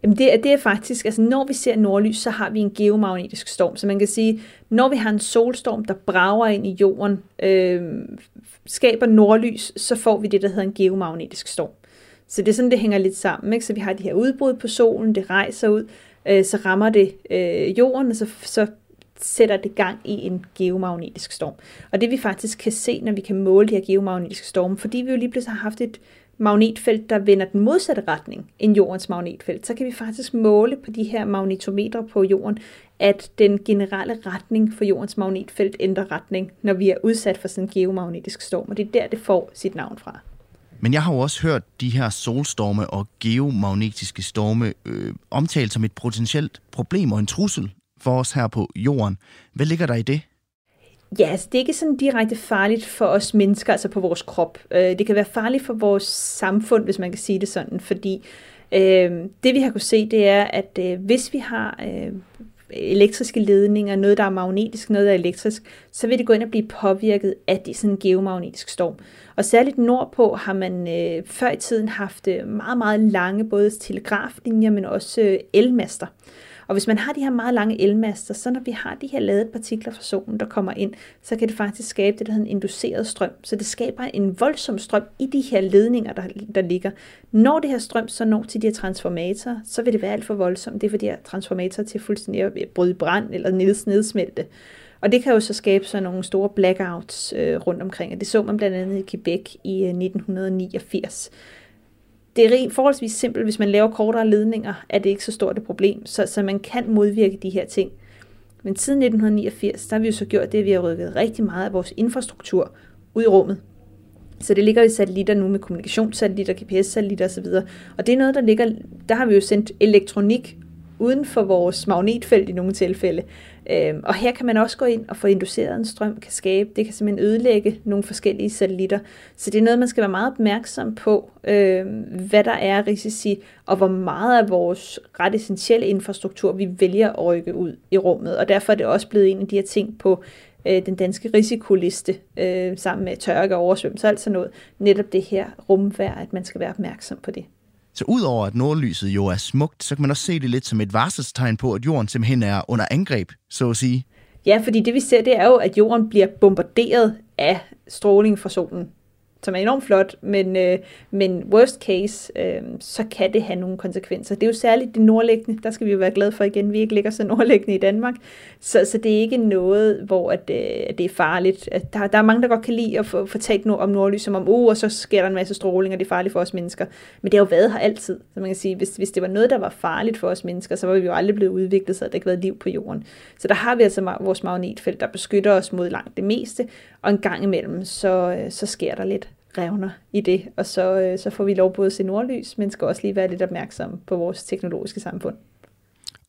[SPEAKER 2] Jamen det, det er faktisk, altså når vi ser nordlys, så har vi en geomagnetisk storm. Så man kan sige, når vi har en solstorm, der brager ind i jorden, øh, skaber nordlys, så får vi det, der hedder en geomagnetisk storm. Så det er sådan, det hænger lidt sammen. Ikke? Så vi har de her udbrud på solen, det rejser ud, øh, så rammer det øh, jorden, og så, så sætter det gang i en geomagnetisk storm. Og det vi faktisk kan se, når vi kan måle de her geomagnetiske storme, fordi vi jo lige pludselig har haft et magnetfelt, der vender den modsatte retning end jordens magnetfelt, så kan vi faktisk måle på de her magnetometre på jorden, at den generelle retning for jordens magnetfelt ændrer retning, når vi er udsat for sådan en geomagnetisk storm, og det er der, det får sit navn fra.
[SPEAKER 1] Men jeg har jo også hørt de her solstorme og geomagnetiske storme øh, omtalt som et potentielt problem og en trussel for os her på jorden. Hvad ligger der i det?
[SPEAKER 2] Ja, altså det er ikke sådan direkte farligt for os mennesker, altså på vores krop. Øh, det kan være farligt for vores samfund, hvis man kan sige det sådan, fordi øh, det vi har kunne se, det er, at øh, hvis vi har øh, elektriske ledninger, noget der er magnetisk, noget der er elektrisk, så vil det gå ind og blive påvirket af det, sådan en geomagnetisk storm. Og særligt nordpå har man øh, før i tiden haft øh, meget, meget lange både telegraflinjer, men også øh, elmaster. Og hvis man har de her meget lange elmaster, så når vi har de her ladede partikler fra solen, der kommer ind, så kan det faktisk skabe det, der hedder en induceret strøm. Så det skaber en voldsom strøm i de her ledninger, der, der ligger. Når det her strøm så når til de her transformatorer, så vil det være alt for voldsomt. Det er for de her transformatorer til fuldstændig at bryde brand eller nedsmelte. Og det kan jo så skabe sådan nogle store blackouts øh, rundt omkring, og det så man blandt andet i Quebec i øh, 1989 det er forholdsvis simpelt. Hvis man laver kortere ledninger, er det ikke så stort et problem, så, så man kan modvirke de her ting. Men siden 1989, der har vi jo så gjort det, at vi har rykket rigtig meget af vores infrastruktur ud i rummet. Så det ligger i satellitter nu med kommunikationssatellitter, GPS-satellitter osv. Og det er noget, der ligger, der har vi jo sendt elektronik uden for vores magnetfelt i nogle tilfælde. Øhm, og her kan man også gå ind og få induceret en strøm, kan skabe, det kan simpelthen ødelægge nogle forskellige satellitter. Så det er noget, man skal være meget opmærksom på, øhm, hvad der er risici, og hvor meget af vores ret essentielle infrastruktur, vi vælger at rykke ud i rummet. Og derfor er det også blevet en af de her ting på øh, den danske risikoliste, øh, sammen med tørke og oversvømmelse og alt sådan noget. Netop det her rumvær, at man skal være opmærksom på det.
[SPEAKER 1] Så udover at nordlyset jo er smukt, så kan man også se det lidt som et varselstegn på, at jorden simpelthen er under angreb, så at sige.
[SPEAKER 2] Ja, fordi det vi ser, det er jo, at jorden bliver bombarderet af stråling fra solen som er enormt flot, men, øh, men worst case, øh, så kan det have nogle konsekvenser. Det er jo særligt det nordlæggende, der skal vi jo være glade for igen, vi ikke ligger så nordlæggende i Danmark, så, så det er ikke noget, hvor at, øh, det er farligt. At der, der er mange, der godt kan lide at få, få talt no- om nordlys, som om, uh, og så sker der en masse stråling, og det er farligt for os mennesker. Men det har jo været her altid, så man kan sige, hvis, hvis det var noget, der var farligt for os mennesker, så var vi jo aldrig blevet udviklet, så der ikke været liv på jorden. Så der har vi altså vores magnetfelt, der beskytter os mod langt det meste, og en gang imellem, så, øh, så sker der lidt revner i det, og så, øh, så får vi lov både at se nordlys, men skal også lige være lidt opmærksomme på vores teknologiske samfund.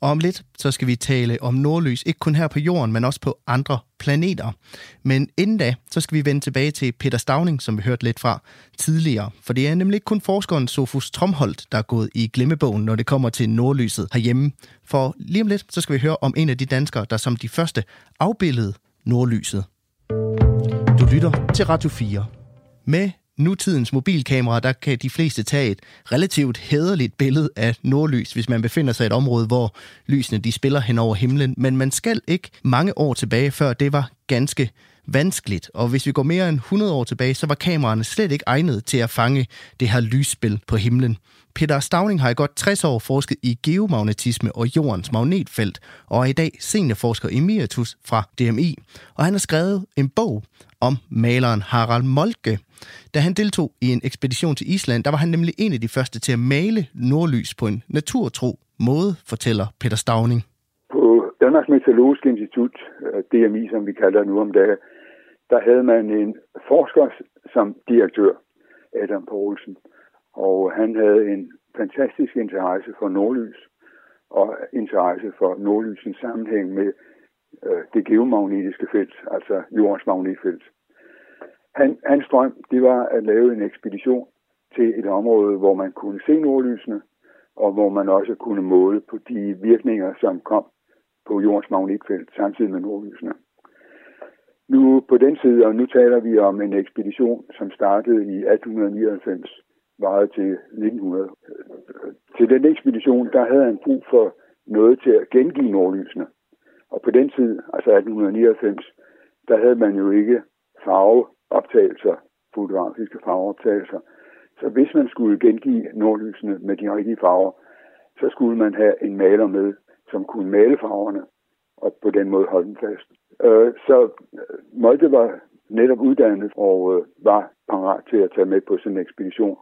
[SPEAKER 1] Og om lidt, så skal vi tale om nordlys, ikke kun her på jorden, men også på andre planeter. Men inden da, så skal vi vende tilbage til Peter Stavning, som vi hørte lidt fra tidligere. For det er nemlig ikke kun forskeren Sofus Tromholdt, der er gået i glemmebogen, når det kommer til nordlyset herhjemme. For lige om lidt, så skal vi høre om en af de danskere, der som de første afbildede nordlyset. Du lytter til Radio 4. Med nutidens mobilkamera, der kan de fleste tage et relativt hederligt billede af nordlys, hvis man befinder sig i et område, hvor lysene de spiller hen over himlen. Men man skal ikke mange år tilbage, før det var ganske vanskeligt. Og hvis vi går mere end 100 år tilbage, så var kameraerne slet ikke egnet til at fange det her lysspil på himlen. Peter Stavning har i godt 60 år forsket i geomagnetisme og jordens magnetfelt, og er i dag seniorforsker emeritus fra DMI. Og han har skrevet en bog om maleren Harald Molke. Da han deltog i en ekspedition til Island, der var han nemlig en af de første til at male nordlys på en naturtro måde, fortæller Peter Stavning.
[SPEAKER 3] På Danmarks Meteorologiske Institut, øh, DMI som vi kalder nu om dagen, der havde man en forsker som direktør, Adam Poulsen. Og han havde en fantastisk interesse for nordlys og interesse for nordlysens sammenhæng med øh, det geomagnetiske felt, altså jordens magnetfelt. Han, hans drøm, det var at lave en ekspedition til et område, hvor man kunne se nordlysene, og hvor man også kunne måle på de virkninger, som kom på jordens magnetfelt samtidig med nordlysene. Nu på den side, og nu taler vi om en ekspedition, som startede i 1899, varede til 1900. Til den ekspedition, der havde han brug for noget til at gengive nordlysene. Og på den tid, altså 1899, der havde man jo ikke farveoptagelser, fotografiske farveoptagelser. Så hvis man skulle gengive nordlysene med de rigtige farver, så skulle man have en maler med, som kunne male farverne, og på den måde holde dem fast. Øh, så øh, Molde var netop uddannet og øh, var parat til at tage med på sådan en ekspedition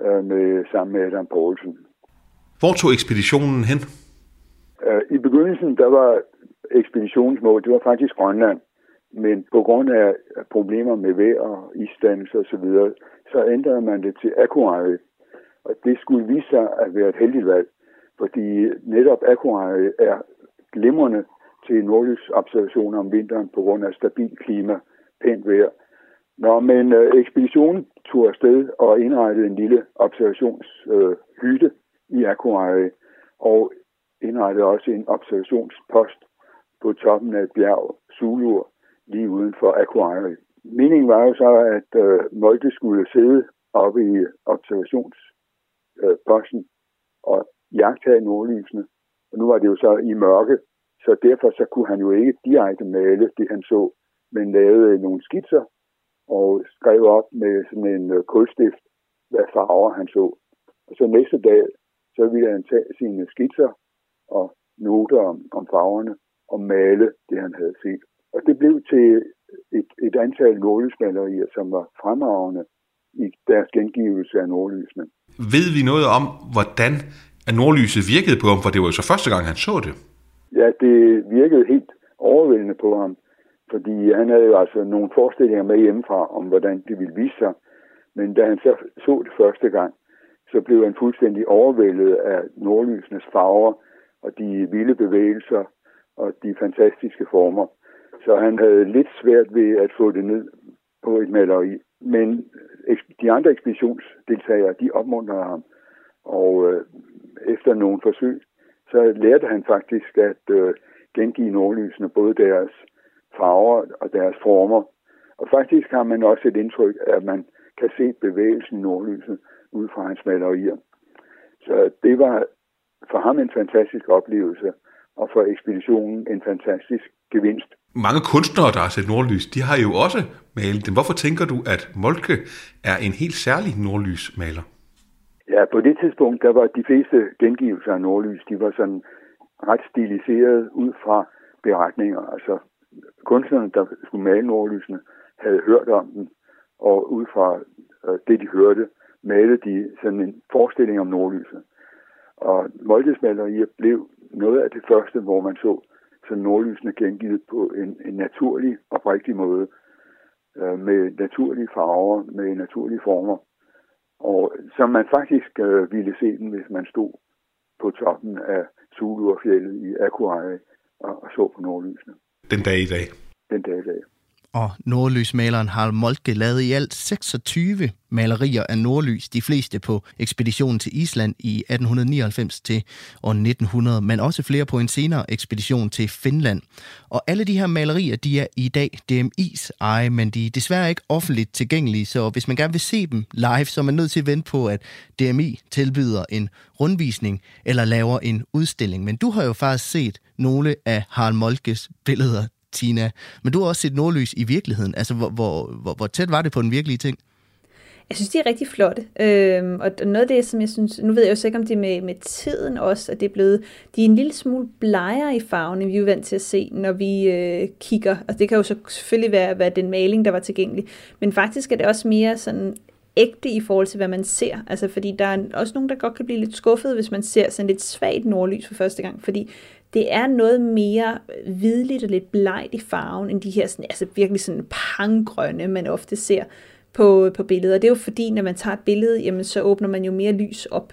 [SPEAKER 3] med, sammen med Adam Poulsen.
[SPEAKER 4] Hvor tog ekspeditionen hen?
[SPEAKER 3] I begyndelsen, der var ekspeditionsmål, det var faktisk Grønland. Men på grund af problemer med vejr og isdannelse osv., så, videre, så ændrede man det til Aquarius. Og det skulle vise sig at være et heldigt valg, fordi netop Aquarius er glimrende til nordlysobservationer om vinteren på grund af stabil klima, pænt vejr. Nå, men øh, ekspeditionen tog afsted og indrettede en lille observationshytte øh, i Akureyri, og indrettede også en observationspost på toppen af et bjerg, Sulur, lige uden for Akureyri. Meningen var jo så, at øh, Molde skulle sidde oppe i observationsposten øh, og jagtage nordlysene. Og nu var det jo så i mørke, så derfor så kunne han jo ikke direkte male det, han så, men lavede nogle skitser og skrev op med sådan en øh, kulstift, hvad farver han så. Og så næste dag, så ville han tage sine skitser og noter om, om farverne og male det, han havde set. Og det blev til et, et antal nordlysmalerier, som var fremragende i deres gengivelse af nordlysene.
[SPEAKER 4] Ved vi noget om, hvordan nordlyset virkede på ham? For det var jo så første gang, han så det.
[SPEAKER 3] Ja, det virkede helt overvældende på ham. Fordi han havde jo altså nogle forestillinger med hjemmefra om, hvordan det ville vise sig. Men da han så så det første gang, så blev han fuldstændig overvældet af nordlysenes farver og de vilde bevægelser og de fantastiske former. Så han havde lidt svært ved at få det ned på et maleri. Men de andre ekspeditionsdeltagere, de opmuntrede ham. Og øh, efter nogle forsøg, så lærte han faktisk at øh, gengive nordlysene, både deres farver og deres former. Og faktisk har man også et indtryk af, at man kan se bevægelsen i nordlyset ud fra hans malerier. Så det var for ham en fantastisk oplevelse, og for ekspeditionen en fantastisk gevinst.
[SPEAKER 4] Mange kunstnere, der har set nordlys, de har jo også malet dem. Hvorfor tænker du, at Moltke er en helt særlig nordlysmaler?
[SPEAKER 3] Ja, på det tidspunkt, der var de fleste gengivelser af nordlys, de var sådan ret stiliseret ud fra beretninger. Altså kunstnerne, der skulle male nordlysene, havde hørt om den, og ud fra øh, det, de hørte, malede de sådan en forestilling om nordlyset. Og Moldes malerier blev noget af det første, hvor man så så nordlysene gengivet på en, en naturlig, oprigtig måde, øh, med naturlige farver, med naturlige former, og som man faktisk øh, ville se den, hvis man stod på toppen af Zulu-fjellet i Akureyri og, og så på nordlysene.
[SPEAKER 4] Den dag i dag.
[SPEAKER 3] Den dag i dag
[SPEAKER 1] og nordlysmaleren Harald Moltke lavede i alt 26 malerier af nordlys, de fleste på ekspeditionen til Island i 1899 til år 1900, men også flere på en senere ekspedition til Finland. Og alle de her malerier, de er i dag DMI's eje, men de er desværre ikke offentligt tilgængelige, så hvis man gerne vil se dem live, så er man nødt til at vente på, at DMI tilbyder en rundvisning eller laver en udstilling. Men du har jo faktisk set nogle af Harald Moltkes billeder Tina. Men du har også set nordlys i virkeligheden. Altså, hvor, hvor, hvor, hvor tæt var det på den virkelige ting?
[SPEAKER 2] Jeg synes, de er rigtig flotte. Øhm, og noget af det, som jeg synes, nu ved jeg jo så ikke, om det er med, med tiden også, at det er blevet, de er en lille smule blegere i farven, end vi er vant til at se, når vi øh, kigger. Og det kan jo så selvfølgelig være, være den maling, der var tilgængelig. Men faktisk er det også mere sådan ægte i forhold til, hvad man ser. Altså, fordi der er også nogen, der godt kan blive lidt skuffet, hvis man ser sådan lidt svagt nordlys for første gang, fordi det er noget mere hvidligt og lidt blegt i farven, end de her sådan, altså virkelig sådan panggrønne, man ofte ser på, på billeder. Det er jo fordi, når man tager et billede, jamen, så åbner man jo mere lys op.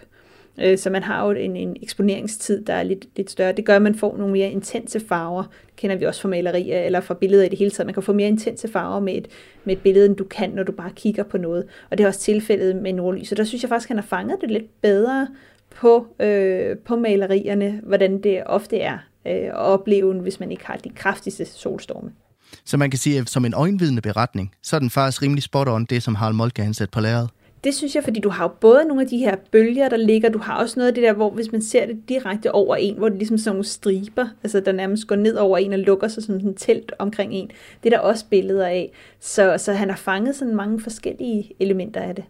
[SPEAKER 2] Øh, så man har jo en, en eksponeringstid, der er lidt, lidt større. Det gør, at man får nogle mere intense farver. Det kender vi også fra malerier eller fra billeder i det hele taget. Man kan få mere intense farver med et, med et billede, end du kan, når du bare kigger på noget. Og det er også tilfældet med nordlys. Så der synes jeg faktisk, at han har fanget det lidt bedre på, øh, på malerierne, hvordan det ofte er øh, at opleve, hvis man ikke har de kraftigste solstorme.
[SPEAKER 1] Så man kan sige, at som en øjenvidende beretning, så er den faktisk rimelig spot on det, som Harald Moltke har sat på lærret.
[SPEAKER 2] Det synes jeg, fordi du har jo både nogle af de her bølger, der ligger, du har også noget af det der, hvor hvis man ser det direkte over en, hvor det ligesom sådan nogle striber, altså der nærmest går ned over en og lukker sig som en telt omkring en. Det er der også billeder af. Så, så han har fanget sådan mange forskellige elementer af det.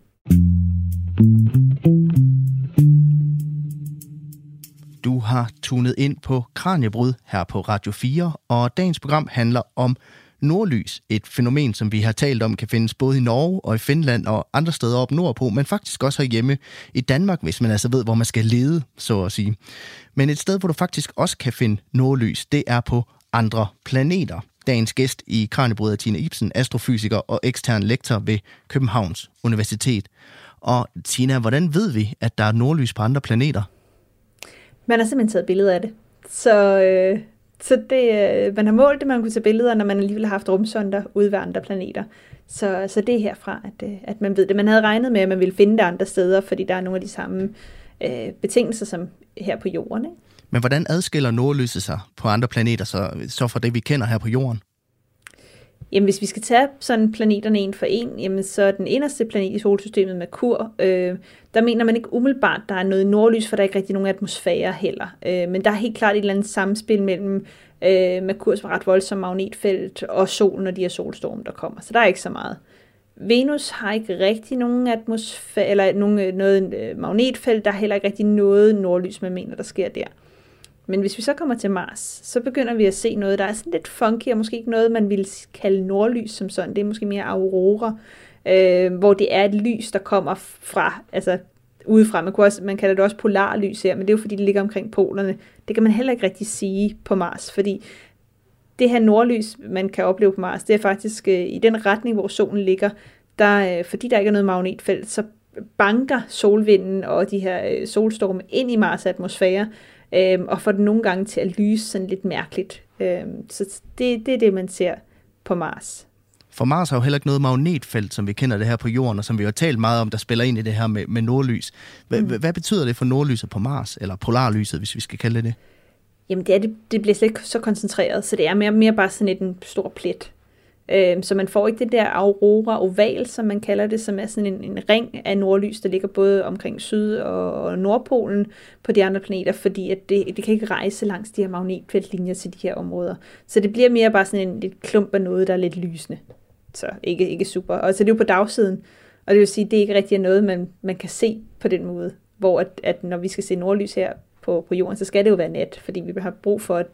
[SPEAKER 1] Du har tunet ind på Kranjebrud her på Radio 4, og dagens program handler om nordlys. Et fænomen, som vi har talt om, kan findes både i Norge og i Finland og andre steder op nordpå, men faktisk også herhjemme i Danmark, hvis man altså ved, hvor man skal lede, så at sige. Men et sted, hvor du faktisk også kan finde nordlys, det er på andre planeter. Dagens gæst i Kranjebrud er Tina Ibsen, astrofysiker og ekstern lektor ved Københavns Universitet. Og Tina, hvordan ved vi, at der er nordlys på andre planeter?
[SPEAKER 2] Man har simpelthen taget billeder af det. Så, øh, så det, øh, man har målt det, man kunne tage billeder, når man alligevel har haft rumsonder ude ved andre planeter. Så, så det er herfra, at, øh, at man ved det. Man havde regnet med, at man ville finde det andre steder, fordi der er nogle af de samme øh, betingelser som her på jorden. Ikke?
[SPEAKER 1] Men hvordan adskiller nordlyset sig på andre planeter så, så fra det, vi kender her på jorden?
[SPEAKER 2] Jamen, hvis vi skal tage sådan planeterne en for en, jamen, så er den inderste planet i solsystemet, Merkur, øh, der mener man ikke umiddelbart, der er noget nordlys, for der er ikke rigtig nogen atmosfære heller. Øh, men der er helt klart et eller andet samspil mellem øh, Merkurs ret voldsomme magnetfelt og solen og de her solstorme, der kommer. Så der er ikke så meget. Venus har ikke rigtig nogen atmosfære, eller nogen, øh, noget øh, magnetfelt, der er heller ikke rigtig noget nordlys, man mener, der sker der. Men hvis vi så kommer til Mars, så begynder vi at se noget, der er sådan lidt funky, og måske ikke noget, man ville kalde nordlys som sådan. Det er måske mere aurora, øh, hvor det er et lys, der kommer fra, altså udefra. Man, kunne også, man kalder det også polarlys her, men det er jo fordi, det ligger omkring polerne. Det kan man heller ikke rigtig sige på Mars, fordi det her nordlys, man kan opleve på Mars, det er faktisk øh, i den retning, hvor solen ligger, der, øh, fordi der ikke er noget magnetfelt, så banker solvinden og de her øh, solstorme ind i Mars atmosfære, øhm, og får den nogle gange til at lyse sådan lidt mærkeligt. Øhm, så det, det er det, man ser på Mars.
[SPEAKER 1] For Mars har jo heller ikke noget magnetfelt, som vi kender det her på jorden, og som vi har talt meget om, der spiller ind i det her med, med nordlys. H- mm. Hvad betyder det for nordlyset på Mars, eller polarlyset, hvis vi skal kalde det det?
[SPEAKER 2] Jamen, det, er, det, det bliver slet ikke så koncentreret, så det er mere, mere bare sådan et, en stor plet. Øh, så man får ikke det der aurora oval, som man kalder det, som er sådan en, en ring af nordlys, der ligger både omkring Syd- og Nordpolen på de andre planeter, fordi at det, det kan ikke rejse langs de her magnetfeltlinjer til de her områder. Så det bliver mere bare sådan en lidt klump af noget, der er lidt lysende. Så ikke, ikke super. Og så det er jo på dagsiden, og det vil sige, at det ikke rigtig er noget, man, man kan se på den måde. Hvor at, at når vi skal se nordlys her på, på jorden, så skal det jo være nat, fordi vi har brug for, at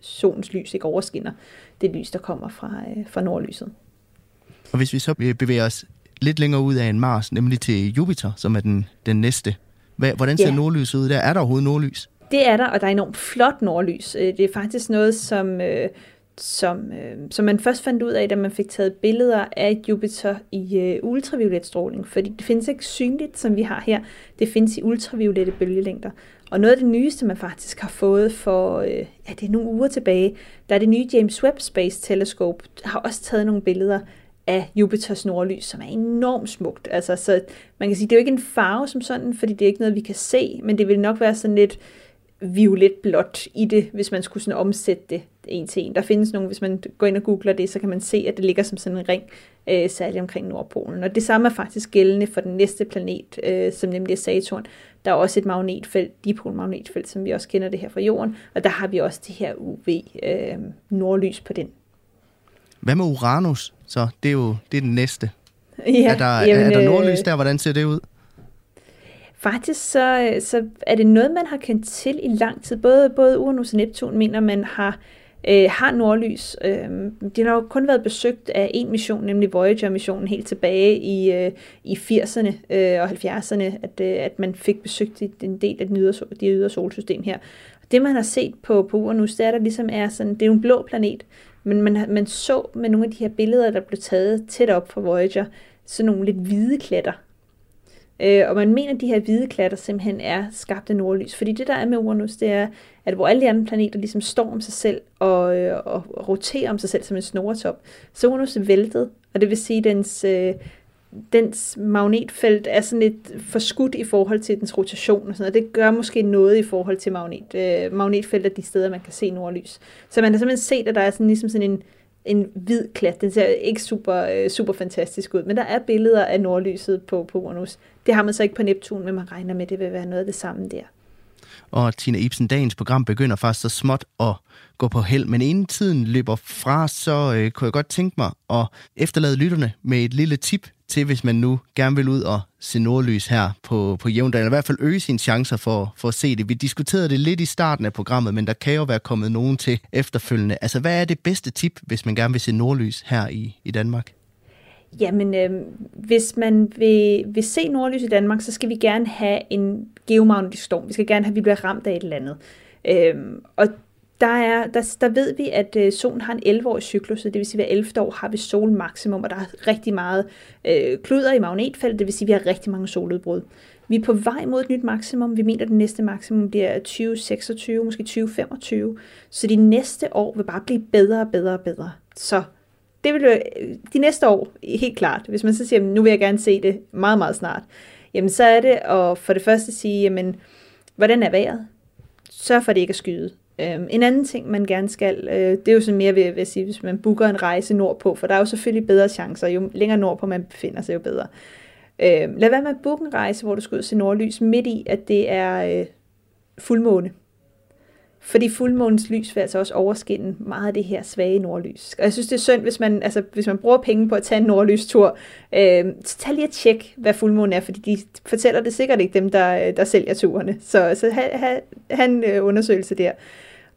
[SPEAKER 2] solens lys ikke overskinner det lys, der kommer fra, øh, fra nordlyset.
[SPEAKER 1] Og hvis vi så bevæger os lidt længere ud af en Mars, nemlig til Jupiter, som er den, den næste. Hvordan ser ja. nordlyset ud der? Er der overhovedet nordlys?
[SPEAKER 2] Det er der, og der er enormt flot nordlys. Øh, det er faktisk noget, som, øh, som, øh, som man først fandt ud af, da man fik taget billeder af Jupiter i øh, ultraviolet stråling. Fordi det findes ikke synligt, som vi har her. Det findes i ultraviolette bølgelængder. Og noget af det nyeste, man faktisk har fået for, øh, ja, det er nogle uger tilbage, der er det nye James Webb Space Telescope, har også taget nogle billeder af Jupiters nordlys, som er enormt smukt. Altså, så man kan sige, det er jo ikke en farve som sådan, fordi det er ikke noget, vi kan se, men det vil nok være sådan lidt violet blåt i det, hvis man skulle sådan omsætte det en til en. Der findes nogle, hvis man går ind og googler det, så kan man se, at det ligger som sådan en ring, øh, særligt omkring Nordpolen. Og det samme er faktisk gældende for den næste planet, øh, som nemlig er Saturn. Der er også et magnetfelt, dipolmagnetfelt, som vi også kender det her fra Jorden, og der har vi også det her UV-nordlys øh, på den.
[SPEAKER 1] Hvad med Uranus? Så det er jo det er den næste. (laughs) Ja, er, der, jamen, er der nordlys der? Hvordan ser det ud?
[SPEAKER 2] Faktisk så, så er det noget, man har kendt til i lang tid. Både, både Uranus og Neptun mener, man har øh, Øh, har nordlys. Øh, de har jo kun været besøgt af en mission, nemlig Voyager-missionen, helt tilbage i, øh, i 80'erne øh, og 70'erne, at, øh, at man fik besøgt en del af den ydre, de ydre solsystem her. Det, man har set på, på Uranus, det er, der ligesom er sådan, det er jo en blå planet, men man, man så med nogle af de her billeder, der blev taget tæt op fra Voyager, sådan nogle lidt hvide klatter, Øh, og man mener, at de her hvide klatter simpelthen er skabt af nordlys. Fordi det, der er med Uranus, det er, at hvor alle de andre planeter ligesom står om sig selv og, øh, og roterer om sig selv som en snoretop, så Uranus er væltet, og det vil sige, at dens, øh, dens magnetfelt er sådan lidt forskudt i forhold til dens rotation og sådan noget. Det gør måske noget i forhold til magnet, øh, magnetfeltet de steder, man kan se nordlys. Så man har simpelthen set, at der er sådan, ligesom sådan en, en hvid klat. Den ser ikke super, øh, super fantastisk ud, men der er billeder af nordlyset på, på Uranus. Det har man så ikke på Neptun, men man regner med, at det vil være noget af det samme der.
[SPEAKER 1] Og Tina Ibsen, dagens program begynder faktisk så småt at gå på held, men inden tiden løber fra, så øh, kunne jeg godt tænke mig at efterlade lytterne med et lille tip til, hvis man nu gerne vil ud og se nordlys her på, på Jævndal, eller i hvert fald øge sine chancer for, for at se det. Vi diskuterede det lidt i starten af programmet, men der kan jo være kommet nogen til efterfølgende. Altså, hvad er det bedste tip, hvis man gerne vil se nordlys her i, i Danmark?
[SPEAKER 2] Jamen, øh, hvis man vil, vil se nordlys i Danmark, så skal vi gerne have en geomagnetisk storm. Vi skal gerne have, at vi bliver ramt af et eller andet. Øh, og der, er, der, der ved vi, at øh, solen har en 11-årig cyklus, det vil sige, at hver 11. år har vi solmaksimum, og der er rigtig meget øh, kluder i magnetfeltet, det vil sige, at vi har rigtig mange soludbrud. Vi er på vej mod et nyt maksimum. Vi mener, at det næste maksimum bliver 2026, måske 2025. Så de næste år vil bare blive bedre og bedre og bedre. Så det vil øh, de næste år, helt klart, hvis man så siger, nu vil jeg gerne se det meget, meget snart, jamen så er det at for det første sige, jamen, hvordan er vejret? Sørg for, at det ikke er skyde. Øhm, en anden ting, man gerne skal, øh, det er jo sådan mere ved, ved at sige, hvis man booker en rejse nordpå, for der er jo selvfølgelig bedre chancer, jo længere nordpå man befinder sig, jo bedre. Øhm, lad være med at booke en rejse, hvor du skal ud og se nordlys, midt i, at det er øh, fuldmåne. Fordi fuldmånens lys vil altså også overskinne meget af det her svage nordlys. Og jeg synes, det er synd, hvis man, altså, hvis man bruger penge på at tage en nordlystur, øh, så tag lige og tjek, hvad fuldmånen er, fordi de fortæller det sikkert ikke dem, der, øh, der sælger turene. Så, så have, ha, ha en øh, undersøgelse der.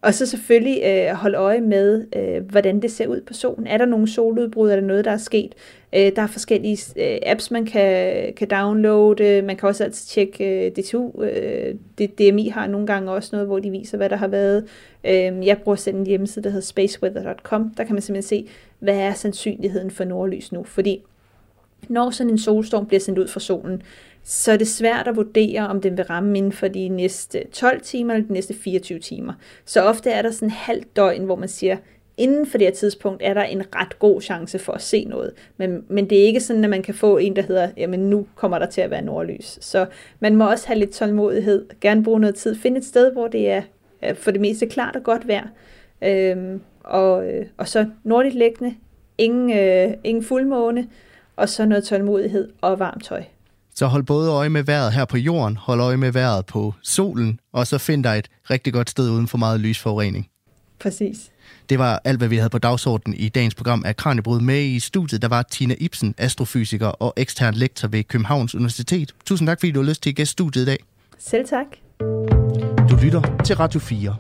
[SPEAKER 2] Og så selvfølgelig øh, holde øje med, øh, hvordan det ser ud på solen. Er der nogle soludbrud? Er der noget, der er sket? Øh, der er forskellige øh, apps, man kan, kan downloade. Man kan også altid tjekke øh, DTU. Øh, DMI har nogle gange også noget, hvor de viser, hvad der har været. Øh, jeg bruger selv en hjemmeside, der hedder spaceweather.com. Der kan man simpelthen se, hvad er sandsynligheden for nordlys nu. Fordi når sådan en solstorm bliver sendt ud fra solen, så er det svært at vurdere, om den vil ramme inden for de næste 12 timer eller de næste 24 timer. Så ofte er der sådan en halv døgn, hvor man siger, inden for det her tidspunkt er der en ret god chance for at se noget. Men, men det er ikke sådan, at man kan få en, der hedder, jamen nu kommer der til at være nordlys. Så man må også have lidt tålmodighed, gerne bruge noget tid, finde et sted, hvor det er for det meste klart og godt vejr. Øhm, og, øh, og så nordligt liggende, ingen, øh, ingen fuldmåne, og så noget tålmodighed og varmt tøj.
[SPEAKER 1] Så hold både øje med vejret her på jorden, hold øje med vejret på solen, og så find dig et rigtig godt sted uden for meget lysforurening.
[SPEAKER 2] Præcis.
[SPEAKER 1] Det var alt, hvad vi havde på dagsordenen i dagens program af Kranjebrud. Med i studiet, der var Tina Ibsen, astrofysiker og ekstern lektor ved Københavns Universitet. Tusind tak, fordi du har lyst til at gæste studiet i dag.
[SPEAKER 2] Selv tak.
[SPEAKER 1] Du lytter til Radio 4.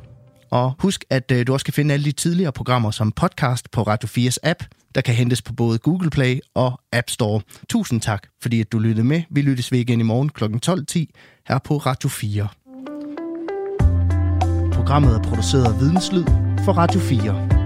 [SPEAKER 1] Og husk, at øh, du også kan finde alle de tidligere programmer som podcast på Radio 4's app, der kan hentes på både Google Play og App Store. Tusind tak, fordi at du lyttede med. Vi lyttes ved igen i morgen kl. 12.10 her på Radio 4. Programmet er produceret af Videnslyd for Radio 4.